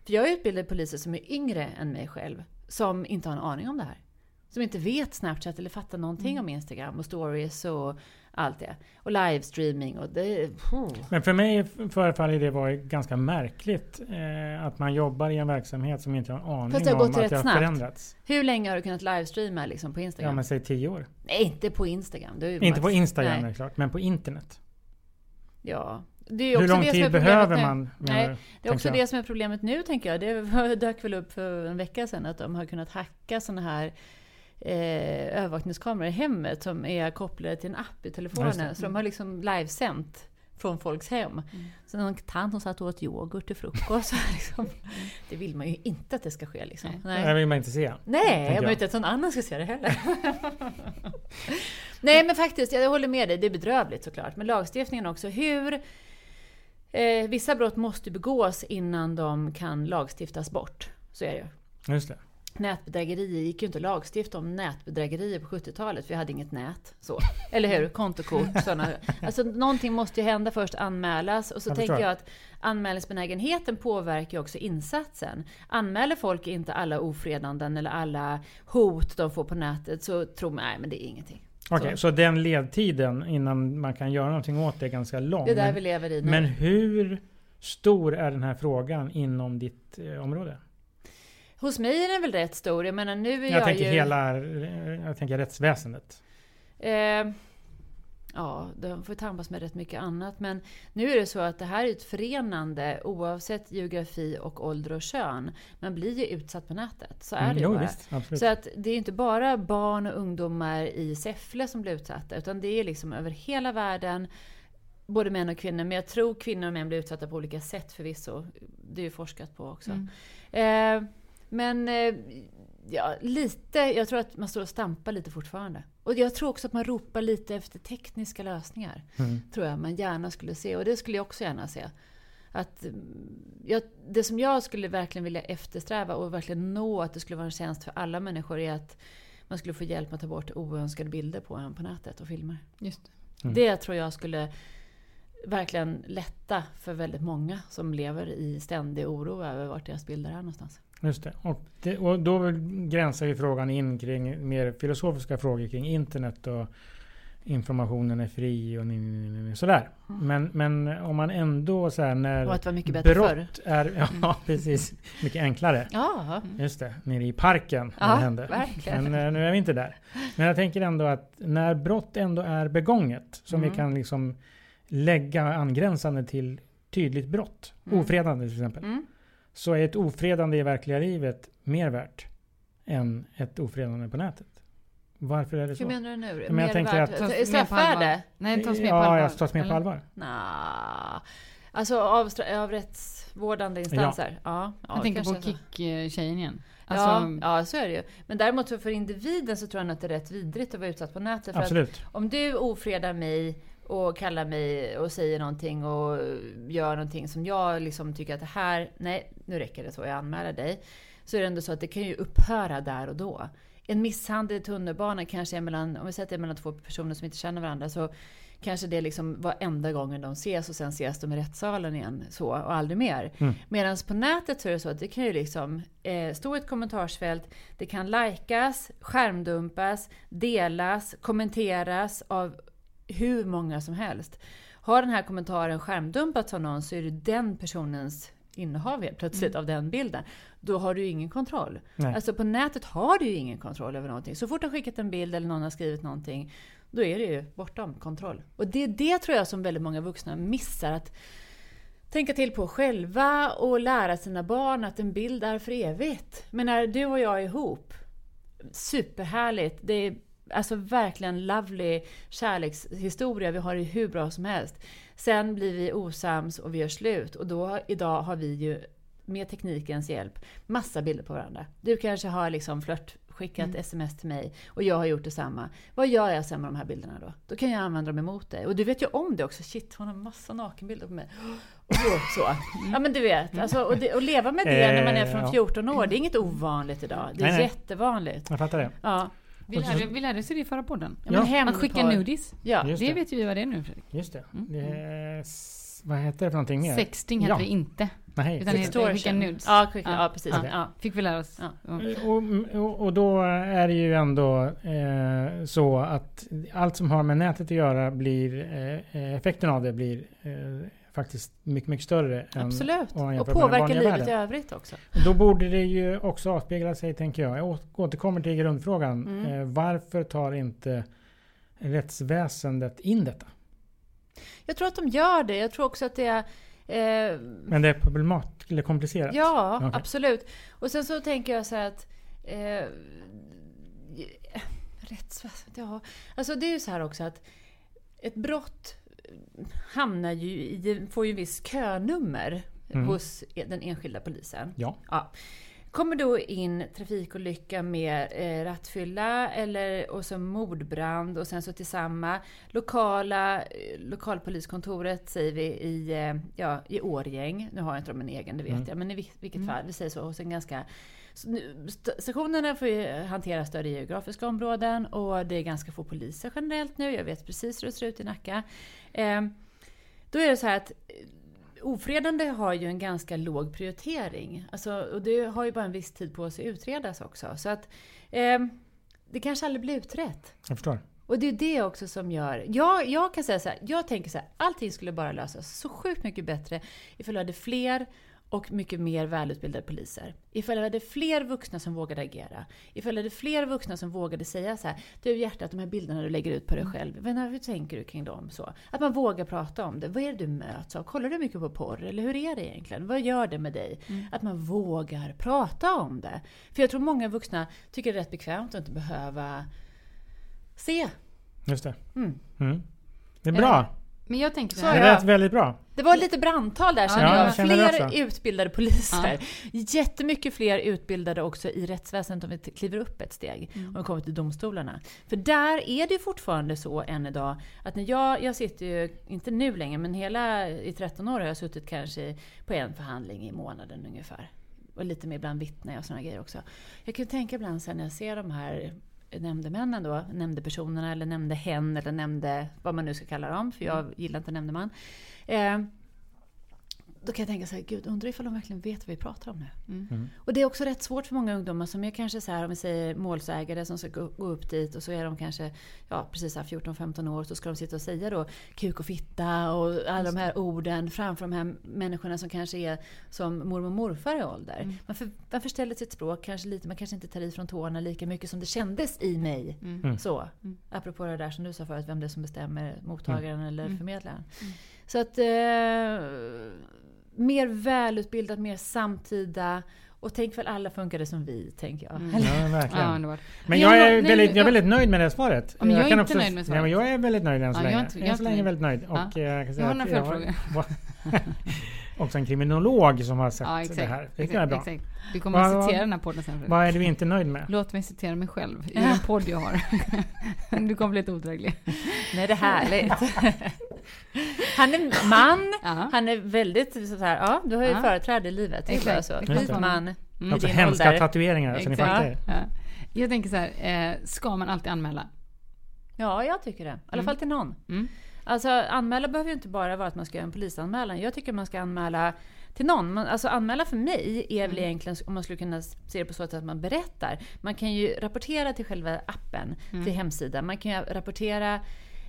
För jag utbildar poliser som är yngre än mig själv. Som inte har en aning om det här. Som inte vet Snapchat eller fattar någonting om Instagram och stories och allt det. Och livestreaming och det... Oh. Men för mig förefaller det vara ganska märkligt eh, att man jobbar i en verksamhet som inte har en aning Fast det har om gått att rätt det har snabbt. förändrats. Hur länge har du kunnat livestreama liksom på Ja Instagram? men säg tio år. Nej, inte på Instagram. Inte max- på Instagram Nej. är klart, men på internet. Ja. Det är ju Hur lång tid behöver nu. man? Nej, det är också jag. det som är problemet nu, tänker jag. Det var- dök väl upp för en vecka sedan att de har kunnat hacka sådana här eh, övervakningskameror i hemmet som är kopplade till en app i telefonen. Så de har liksom livesänt från folks hem. Så någon tant som satt och åt yoghurt till frukost. liksom. Det vill man ju inte att det ska ske. Liksom. Nej. Det vill man inte se. Nej, jag vill inte att någon annan ska se det heller. Nej, men faktiskt, jag håller med dig. Det är bedrövligt såklart. Men lagstiftningen också. Hur... Eh, vissa brott måste begås innan de kan lagstiftas bort. Så är det ju. Just det. Nätbedrägerier gick ju inte att lagstifta om nätbedrägerier på 70-talet, för vi hade inget nät. Så. Eller hur? Kontokort, sådana. Alltså någonting måste ju hända först, anmälas. Och så Jag tänker jag att anmälningsbenägenheten påverkar ju också insatsen. Anmäler folk inte alla ofredanden eller alla hot de får på nätet så tror man, nej men det är ingenting. Okej, så. den ledtiden innan man kan göra någonting åt det är ganska lång. Det är där men, vi lever i nu. men hur stor är den här frågan inom ditt eh, område? Hos mig är den väl rätt stor. Jag menar nu är Jag, jag, tänker ju... hela eh, jag tänker rättsväsendet. Eh, ja, de får tampas med rätt mycket annat. Men nu är det så att det här är ett förenande oavsett geografi och ålder och kön. Man blir ju utsatt på nätet. Så är Mm, det ju jo, bara. visst. Så att det är inte bara barn och ungdomar i Säffle som blir utsatta. Utan det är liksom över hela världen. Både män och kvinnor. Men jag tror kvinnor och män blir utsatta på olika sätt förvisso. Det är ju forskat på också. Eh, men eh, ja, lite, jag tror att man står och stampar lite fortfarande. Och jag tror också att man ropar lite efter tekniska lösningar. Mm. Tror jag man gärna skulle se. Och det skulle jag också gärna se. Att, mm, jag, det som jag skulle verkligen vilja eftersträva och verkligen nå att det skulle vara en tjänst för alla människor är att man skulle få hjälp med att ta bort oönskade bilder på en på nätet och filmer. Just det. Mm. Det tror jag skulle verkligen lätta för väldigt många som lever i ständig oro över vart deras bilder är någonstans. Just det. Och, det, och då gränsar ju frågan in kring mer filosofiska frågor kring internet och informationen är fri och ni- ni- ni- sådär. Men, men om man ändå så här när Och att det var mycket bättre förr. är, ja precis, mycket enklare. Ja, Just det, nere i parken när Ja, det hände. verkligen. Men eh, nu är vi inte där. Men jag tänker ändå att när brott ändå är begånget, som Mm. vi kan liksom lägga angränsande till tydligt brott, Mm. ofredande till exempel, Mm. Så är ett ofredande i verkliga livet mer värt än ett ofredande på nätet. Varför är det så? hur menar du nu? men jag Mer tänker värt- att- Straffvärde? Nej, tas mer på ja, allvar. jag tas mer på allvar. Nah. Alltså av, av rättsvårdande instanser? Ja. ja, Jag tänker på. Kick-tjejen igen. ja, Alltså, ja, så är det ju. Men däremot så för individen så tror jag att det är rätt vidrigt att vara utsatt på nätet. För att Absolut. om du ofredar mig och kallar mig och säger någonting och gör någonting som jag liksom tycker att det här, nej, nu räcker det så, jag anmäler dig. Så är det ändå så att det kan ju upphöra där och då. En misshandel i tunnelbanan kanske är mellan, om vi säger att det är mellan två personer som inte känner varandra, så kanske det liksom varenda gången de ses och sen ses de i rättssalen igen så och aldrig mer. Mm. Medan på nätet så är det så att det kan ju liksom eh, stå i ett kommentarsfält, det kan likas, skärmdumpas, delas, kommenteras av hur många som helst. Har den här kommentaren skärmdumpats av någon så är det den personens innehav helt plötsligt av den bilden. Då har du ju ingen kontroll. Nej. Alltså på nätet har du ju ingen kontroll över någonting. Så fort du har skickat en bild eller någon har skrivit någonting då är det ju bortom kontroll. Och det är det tror jag som väldigt många vuxna missar. att tänka till på själva och lära sina barn att en bild är för evigt. Men när du och jag är ihop, superhärligt. Det är alltså verkligen lovely kärlekshistoria. Vi har det hur bra som helst. Sen blir vi osams och vi gör slut. Och då, idag har vi ju med teknikens hjälp massa bilder på varandra. Du kanske har liksom flört skickat Mm. sms till mig och jag har gjort detsamma. Vad gör jag sen med de här bilderna då? Då kan jag använda dem emot dig. Och du vet ju om det också. Shit, hon har massa nakenbilder på mig. Och så. så. Ja men du vet, alltså, och, det, och leva med det när man är Eh, från ja. 14 år, det är inget ovanligt idag. Det är nej. jättevanligt. Jag fattar det. Ja. Vi lärde, vi lärde oss det i förra podden. Ja, Ja. Att skicka hämndporr. nudies. Ja. Just det det. vet ju vi vad det är nu Fredrik. Just det. Mm. det är, vad heter det för någonting mer? Sexting heter Ja. det inte. Nej. Utan det heter skicka nudes. Ja, skicka, Ja. ja, precis. Ja. Fick vi lära oss. Ja. Ja. Och, och, och då är det ju ändå eh, så att allt som har med nätet att göra blir, eh, effekten av det blir eh, faktiskt mycket, mycket större. Absolut. Och jämför med den påverka vanliga livet i världen. övrigt också. Då borde det ju också avspegla sig, tänker jag. Jag återkommer till grundfrågan. Mm. Eh, varför tar inte rättsväsendet in detta? Jag tror att de gör det. Jag tror också att det är... Eh, Men det är problemat, eller komplicerat? Ja, Okej. absolut. Och sen så tänker jag så här att... Eh, rättsväsendet, ja. Alltså det är ju så här också att ett brott hamnar ju i, får ju viss könummer Mm. hos den enskilda polisen. Ja. Ja. Kommer då in trafikolycka med eh, rattfylla eller, och så mordbrand och sen så till samma lokala eh, lokalpoliskontoret säger vi i, eh, ja, i Årgäng. Nu har jag inte de en egen, det vet Mm. jag. Men i vil- vilket fall, vi säger så, hos en ganska Stationerna får ju hantera större geografiska områden och det är ganska få poliser generellt nu. Jag vet precis hur det ser ut i Nacka. Eh, då är det så här att eh, ofredande har ju en ganska låg prioritering. Alltså, och det har ju bara en viss tid på sig att utredas också. Så att eh, det kanske aldrig blir utrett. Jag förstår. Och det är det också som gör... Jag, jag kan säga så här, jag tänker så här, allting skulle bara lösas så sjukt mycket bättre ifall vi hade fler och mycket mer välutbildade poliser. Ifall vi hade fler vuxna som vågade agera. Ifall vi hade fler vuxna som vågade säga så här, du hjärtat, de här bilderna du lägger ut på dig själv, men hur tänker du kring dem? Så. Att man vågar prata om det. Vad är det du möts av? Kollar du mycket på porr? Eller hur är det egentligen? Vad gör det med dig? Att man vågar prata om det. För jag tror många vuxna tycker det är rätt bekvämt att inte behöva se. Just det. Mm. Mm. Det är bra. Men jag tänker så Det här. är lät väldigt bra. Det var lite brandtal där känner Ja, jag. känner det Fler utbildade poliser. Jättemycket fler utbildade också i rättsväsendet om vi kliver upp ett steg. Om vi kommer till domstolarna. För där är det ju fortfarande så än idag att när jag, jag sitter ju, inte nu längre, men hela i 13 år har jag suttit kanske på en förhandling i månaden ungefär. Och lite mer bland vittnen och sådana grejer också. Jag kan tänka ibland sen när jag ser de här nämndemännen då, nämndepersonerna eller nämnde hen eller nämnde vad man nu ska kalla dem, för jag gillar inte nämndeman. Eh, då kan jag tänka så här, gud undrar ifall de verkligen vet vad vi pratar om nu. Mm. Och det är också rätt svårt för många ungdomar som är kanske så här, om vi säger målsägare som ska gå, gå upp dit och så är de kanske, ja precis så här 14-15 år, så ska de sitta och säga då kuk och fitta och alla de här orden framför de här människorna som kanske är som mormor och morfar i ålder. Mm. Man, för, man förställer sitt språk kanske lite, man kanske inte tar i från tårna lika mycket som det kändes i mig. Mm. Så, apropå det där som du sa förut, vem det är som bestämmer, mottagaren eller Mm. förmedlaren. Så att eh, mer välutbildat, mer samtida och tänk väl alla funkade som vi, tänker jag. Mm. Ja, verkligen. Ja. Men Jag- jag är, nej, väldigt, jag är jag- väldigt nöjd med det svaret. Ja, men jag är kan inte nöjd med svaret. men jag är väldigt nöjd än så Ja, jag länge. är inte- jag är än så länge väldigt nöjd. Och Ja. eh, jag kan Jag säga har att några jag följdfrågor. också en kriminolog som har sett Ja, det exakt. här. Det exakt, är bra. exakt. Vi kommer Vad- att citera den här podden sen. Vad är du inte nöjd med? Låt mig citera mig själv i en podd jag har. du kommer bli lite odräglig. Nej, det är härligt. Han är man, Ja. han är väldigt så här, ja du har ju Ja. företräde i livet. Det är så. Vit det. man Mm. Alltså din hemska ålder. tatueringar, så ni fattar. Ja. Jag tänker så här, eh, ska man alltid anmäla? Ja, jag tycker det. I alla Mm. fall till någon. Mm. Alltså anmäla behöver ju inte bara vara att man ska göra en polisanmälan. Jag tycker man ska anmäla till någon. Man, alltså anmäla för mig är väl Mm. egentligen, om man skulle kunna se det på så sätt att man berättar. Man kan ju rapportera till själva appen, Mm. till hemsidan. Man kan ju rapportera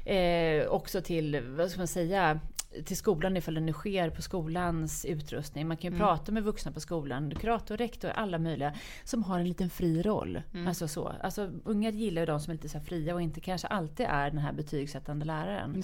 eh, också till, vad ska man säga, till skolan ifall det nu sker på skolans utrustning. Man kan ju prata med vuxna på skolan, kurator, rektor, alla möjliga, som har en liten fri roll. Alltså så. Alltså, unga gillar ju de som är lite så fria och inte kanske alltid är den här betygssättande läraren.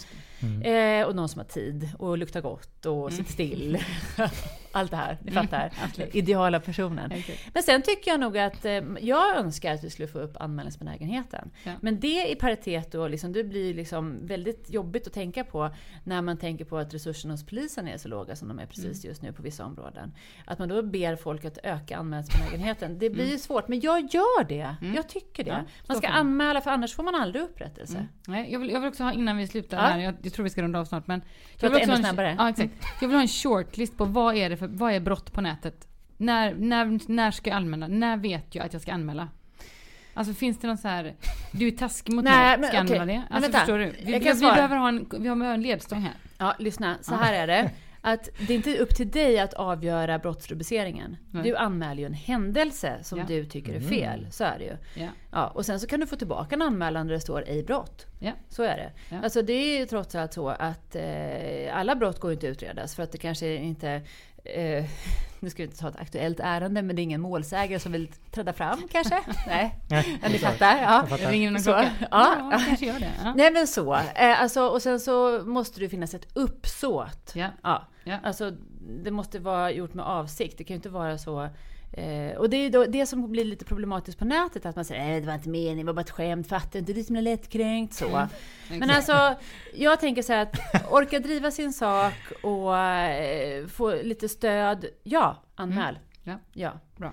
Eh, och någon som har tid och luktar gott och sitter still. Allt det här, ni fattar. Ideala personen. Men sen tycker jag nog att eh, jag önskar att vi skulle få upp anmälningsbenägenheten. Ja. Men det i paritet då, liksom, det blir liksom väldigt jobbigt att tänka på när man tänker på att resurserna hos polisen är så låga som de är precis just nu på vissa områden. Att man då ber folk att öka anmälningsbenägenheten. Det blir ju svårt, men jag gör det. Jag tycker det. Man ska anmäla, för annars får man aldrig upprättelse. Nej, jag, vill, jag vill också ha, innan vi slutar här, jag, jag tror vi ska runda av snart, men... Jag vill också ha en, snabbare. Ja, exakt. Jag vill ha en shortlist på vad är det för, vad är brott på nätet? När, när, när ska jag anmäla? När vet jag att jag ska anmäla? Alltså finns det någon så här, du är taskig mot Nej, mig, men ska jag anmäla det? Men Alltså vänta, förstår du? Vi, vi, vi behöver ha en, vi har en ledstång här. Ja, lyssna. Så här är det. Att det är inte upp till dig att avgöra brottsrubriceringen. Nej. Du anmäler ju en händelse som Ja. du tycker är fel. Så är det ju. Ja. Ja, och sen så kan du få tillbaka en anmälan där det står ej brott. Ja. Så är det. Alltså det är ju trots allt så att eh, alla brott går inte att utredas för att det kanske inte Eh, nu ska vi inte ta ett aktuellt ärende, men det är ingen målsägare som vill träda fram kanske? Nej, Nej, ja, ni fattar. Ja. Det ringer någon Så, klocka. ja. Ja, kanske gör det. Ja. Nej men så. Eh, alltså, och sen så måste det finnas ett uppsåt. Ja. Ja. Ja. Alltså, det måste vara gjort med avsikt. Det kan ju inte vara så... Eh, och det är ju det som blir lite problematiskt på nätet, att man säger nej det var inte meningen, det var bara ett skämt, fattar inte, det är är lättkränkt så. Men alltså, jag tänker så här att orka driva sin sak och eh, få lite stöd, ja, anmäl. Ja. Ja. Bra.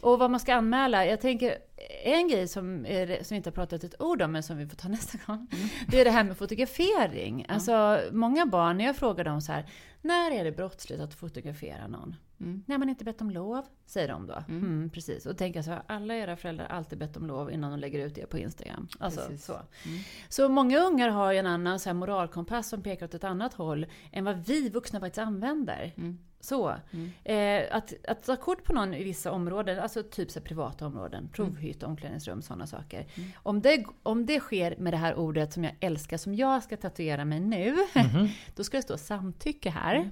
Och vad man ska anmäla, jag tänker en grej som, är, som vi inte har pratat ett ord om, men som vi får ta nästa gång. Det är det här med fotografering. Alltså, många barn, när jag frågar dem så här, när är det brottsligt att fotografera någon? När man inte bett om lov, säger de då. Mm. precis. Och tänker så här, alla era föräldrar har alltid bett om lov innan de lägger ut det på Instagram. Alltså, Precis. så. så många ungar har ju en annan så här, moralkompass som pekar åt ett annat håll än vad vi vuxna faktiskt använder. Så. Eh, att, att ta kort på någon i vissa områden, alltså typ så privata områden, provhytt, omklädningsrum, sådana saker. Om, det, om det sker med det här ordet som jag älskar, som jag ska tatuera mig nu, då ska det stå samtycke här.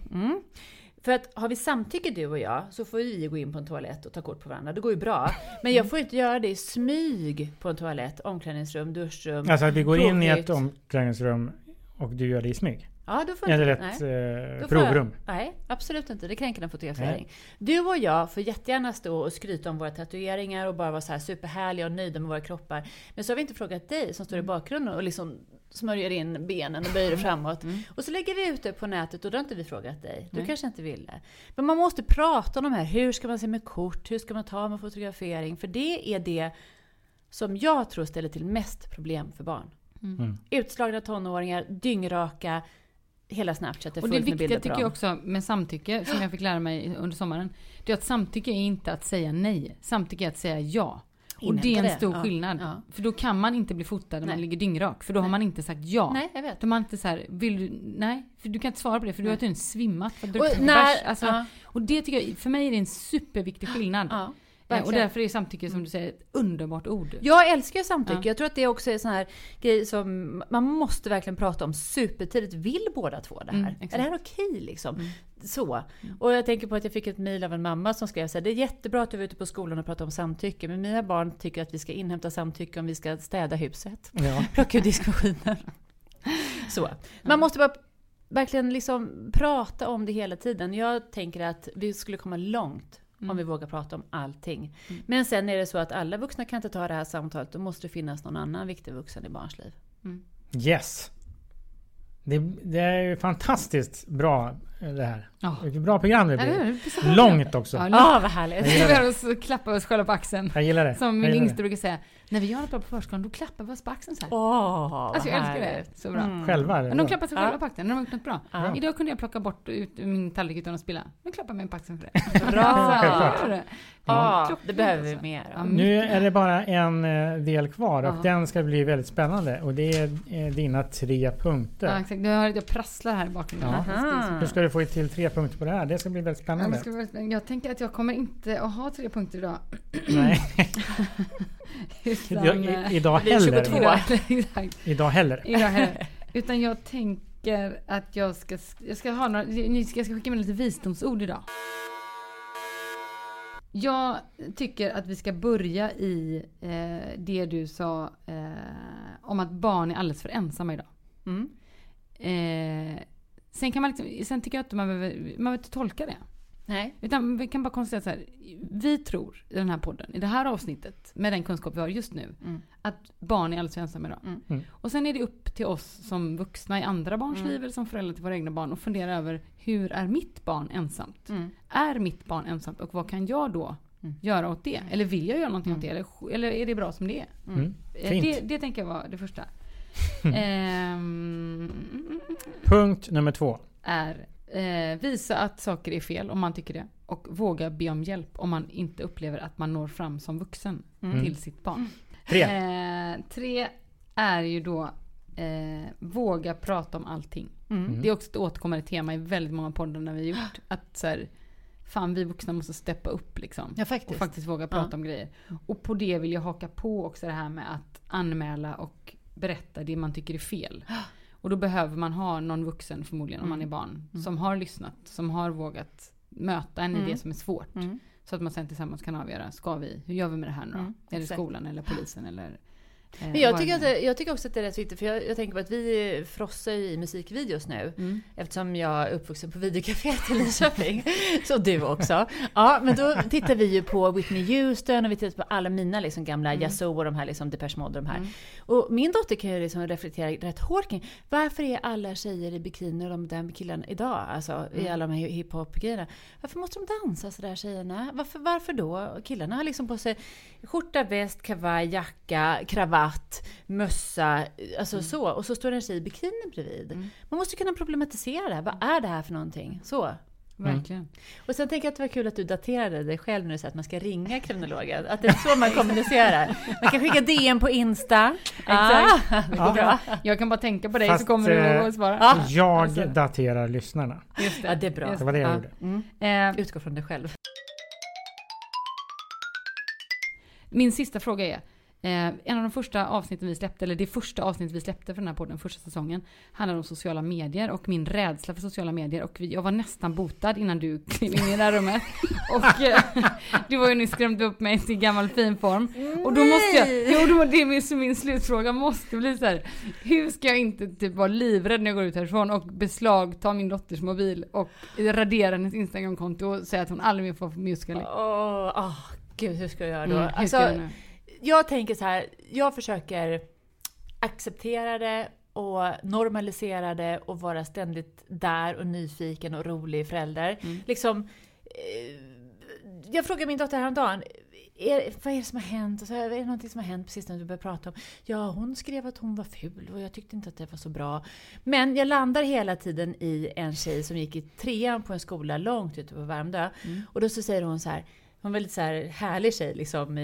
För att har vi samtycke du och jag så får vi gå in på en toalett och ta kort på varandra. Det går ju bra. Men jag får inte göra det i smyg på en toalett, omklädningsrum, duschrum. Alltså att vi går in i ett omklädningsrum och du gör det i smyg. Ja, då får Eller inte- ett nej. eh, får jag- provrum. Nej, absolut inte. Det kränker en fotografering. Du och jag får jättegärna stå och skryta om våra tatueringar och bara vara så här superhärliga och nöjda med våra kroppar. Men så har vi inte frågat dig som står i bakgrunden och liksom smörjer in benen och böjer framåt. Och så lägger vi ut det på nätet och då har inte vi frågat dig. Du kanske inte ville. Men man måste prata om de här. Hur ska man se med kort? Hur ska man ta med fotografering? För det är det som jag tror ställer till mest problem för barn. Utslagna tonåringar, dyngraka, hela Snapchat är Och det fullt med viktiga bilder på tycker dem. jag också med samtycke, som jag fick lära mig under sommaren, det är att samtycke är inte att säga nej. Samtycke är att säga ja. Och det är en det. stor Ja, skillnad. ja. För då kan man inte bli fotad när man Nej. ligger dyngrak. För då har man inte sagt ja. Nej, jag vet. Då har man inte så här, vill du, nej, för du kan inte svara på det för du har tydligen svimmat för att du Och när- bärs. Alltså, ja. Och det tycker jag, för mig är det en superviktig skillnad. Ja, Eh, och verkligen. därför är samtycke som du säger ett underbart ord. Jag älskar samtycke. Ja. Jag tror att det också är sån här grej som man måste verkligen prata om supertidigt. Vill båda två det här? Mm, är det här okej liksom? Så. Och jag tänker på att jag fick ett mejl av en mamma som skrev så här, det är jättebra att du är ute på skolan och pratar om samtycke, men mina barn tycker att vi ska inhämta samtycke om vi ska städa huset. Ja. Plocka ur diskmaskinen. Så. Man måste bara verkligen liksom prata om det hela tiden. Jag tänker att vi skulle komma långt om vi vågar prata om allting. Men sen är det så att alla vuxna kan inte ta det här samtalet. Då måste det finnas någon annan viktig vuxen i barns liv. Yes. Det, det är ju fantastiskt bra det här. Ja. Vilket bra program det Ja, blir. så Långt också. Ja, Ja, ah, vad härligt! Vi har oss klappa oss själva på axeln. Jag gillar det. Som min yngste brukar säga, när vi gör något bra på förskolan då klappar vi oss på axeln så här. Åh, alltså jag vad älskar det. härligt. Så bra. Själva? eller Men de klappar sig Ja. själva på axeln när de har gjort något bra. Ja. Idag kunde jag plocka bort ut min tallrik utan att spilla. Nu klappar jag mig på axeln för det. Bra! Alltså, det. Ja, Klockrent det behöver vi mer Ja. Nu är det bara en eh, del kvar och Ja. den ska bli väldigt spännande. Och det är eh, dina tre punkter. Ja, exakt. Jag, hör, jag prasslar här i bakgrunden. Ja. Hur ska du få till tre punkter på det här? Det ska bli väldigt Ja, spännande. ska vara- Jag tänker att jag kommer inte att ha tre punkter idag. Nej, Utan, idag, eh, i, idag blir heller. 22. idag. Idag heller. Idag heller. Utan jag tänker tänker att jag ska, jag ska ha några, ni ska, jag ska skicka med lite visdomsord idag. Jag tycker att vi ska börja i eh, det du sa eh, om att barn är alldeles för ensamma idag. Mm. Eh, sen, kan man liksom, sen tycker jag att man behöver, man behöver inte tolka det. Nej. Utan vi kan bara konstatera så här. Vi tror i den här podden, i det här avsnittet, med den kunskap vi har just nu, Mm. att barn är alldeles för ensamma idag. Mm. Mm. Och sen är det upp till oss som vuxna i andra barns Mm. liv eller som föräldrar till våra egna barn att fundera över hur är mitt barn ensamt? Mm. Är mitt barn ensamt och vad kan jag då Mm. göra åt det? Eller vill jag göra någonting åt det? Eller, eller är det bra som det är? Mm. Eh. Det, det tänker jag var det första. Ehm, Punkt nummer två. är eh, visa att saker är fel om man tycker det. Och våga be om hjälp om man inte upplever att man når fram som vuxen Mm. till sitt barn. Tre. Eh, tre är ju då eh, våga prata om allting. Mm. Det är också ett återkommande tema i väldigt många poddar när vi har gjort. Att så här, fan vi vuxna måste steppa upp liksom. Ja, faktiskt. Och faktiskt våga prata Ja. om grejer. Och på det vill jag haka på också det här med att anmäla och berätta det man tycker är fel. Och då behöver man ha någon vuxen förmodligen om man är barn. Som har lyssnat, som har vågat möta en i Mm. det som är svårt. Mm. Så att man sen tillsammans kan avgöra, ska vi, hur gör vi med det här nu då? Mm, Är det skolan eller polisen eller? Eh, Men jag tycker, att jag tycker också att det är rätt viktigt, för jag, jag tänker på att vi frossar ju i musikvideos nu. Mm. Eftersom jag är uppvuxen på videocaféet i Linköping. Så du också. Ja, men då tittar vi ju på Whitney Houston och vi tittar på alla mina liksom gamla Mm. Yazoo och de här liksom Depeche Mode och de här. Och min dotter kan ju liksom reflektera rätt hårt kring varför är alla tjejer i bikini och de där killarna idag, alltså i Mm. alla de här hiphop-grejerna. Varför måste de dansa sådär tjejerna? Varför, varför då? Killarna har liksom på sig skjorta, väst, kavaj, jacka, kravatt, mössa, alltså Mm. så. Och så står en tjej i bikini bredvid. Man måste kunna problematisera det här. Vad är det här för någonting? Så. Verkligen. Och sen tänker jag att det var kul att du daterade dig själv när du sa att man ska ringa kriminologen. Att det är så man kommunicerar. Man kan skicka DM på Insta. Exakt. Ah, det går bra. Jag kan bara tänka på dig Fast, så kommer du eh, att svara. Ja. Jag Alltså. daterar lyssnarna. Just Ja, det är bra. Det var det jag Ja. gjorde. Mm. Eh, Utgå från dig själv. min sista fråga är, eh, en av de första avsnitten vi släppte, eller det första avsnittet vi släppte för den här podden, första säsongen, handlar om sociala medier och min rädsla för sociala medier. Och jag var nästan botad innan du klev in i det här rummet. Och eh, du var ju nyss skrämt upp mig till gammal fin form. Och då måste jag, jo då, det är min, min slutfråga måste bli så här. Hur ska jag inte typ vara livrädd när jag går ut härifrån och beslagta min dotters mobil och radera hennes Instagramkonto och säga att hon aldrig mer får musical. Åh, åh, gud, hur ska jag göra då? Mm, alltså, jag tänker så här, jag försöker acceptera det och normalisera det och vara ständigt där och nyfiken och rolig förälder. Mm. Liksom, eh, jag frågade min dotter häromdagen, är, vad är det som har hänt? Och så är det någonting som har hänt precis när du började prata om? Ja, hon skrev att hon var ful och jag tyckte inte att det var så bra. Men jag landar hela tiden i en tjej som gick i trean på en skola långt ute på Värmdö. Och då så säger hon så här, hon var väldigt så här härlig tjej liksom.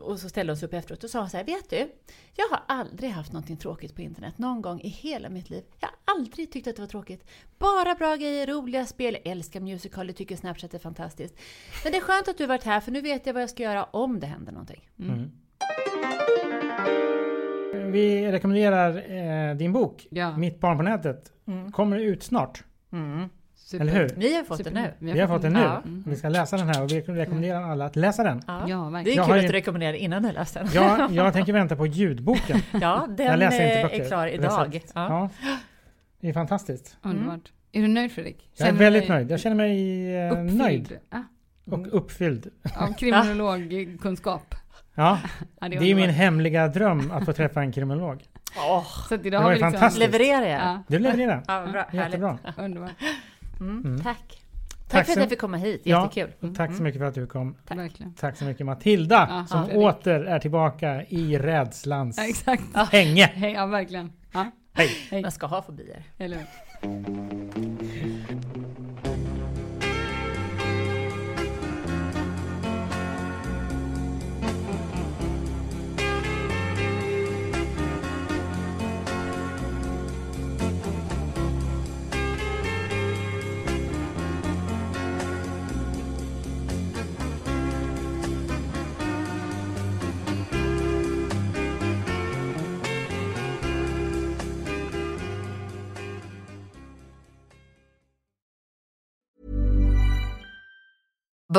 Och så ställde hon sig upp efteråt och sa så här, vet du? Jag har aldrig haft någonting tråkigt på internet någon gång i hela mitt liv. Jag har aldrig tyckt att det var tråkigt. Bara bra grejer, roliga spel, jag älskar musical, tycker Snapchat är fantastiskt. Men det är skönt att du har varit här för nu vet jag vad jag ska göra om det händer någonting. Vi rekommenderar eh, din bok, Ja. Mitt barn på nätet. Kommer ut snart. Super. Eller hur? Ni har fått Super. det nu. Vi har fått den nu. Ja. Vi ska läsa den här och vi rekommenderar alla att läsa den. Ja. Ja, Det är Jag kul har att ju- du rekommenderar innan du läst den. Jag, jag tänker vänta på ljudboken. Ja, den läser är klar idag. Ja. Ja. Det är fantastiskt. Underbart. Är du nöjd Fredrik? Jag är Känner väldigt dig nöjd. Jag känner mig eh, uppfylld nöjd ah, och uppfylld. av kriminologkunskap? Ja, Ja, det är min hemliga dröm att få träffa en kriminolog. Så att idag Det har var vi ju liksom... fantastiskt. Levererar jag? Ja, Du levererar. Ja, bra. Jättebra. underbart. Mm, Tack. Tack, Tack för att jag fick komma hit. Ja, Jättekul. Mm. och tack så mycket för att du kom. Verkligen. Tack så mycket Matilda Ja, som Fredrik. åter är tillbaka i rädslans Ja, exakt. hänge. Hej, ja verkligen. Ja, Hej! hej. Man ska ha fobier. Eller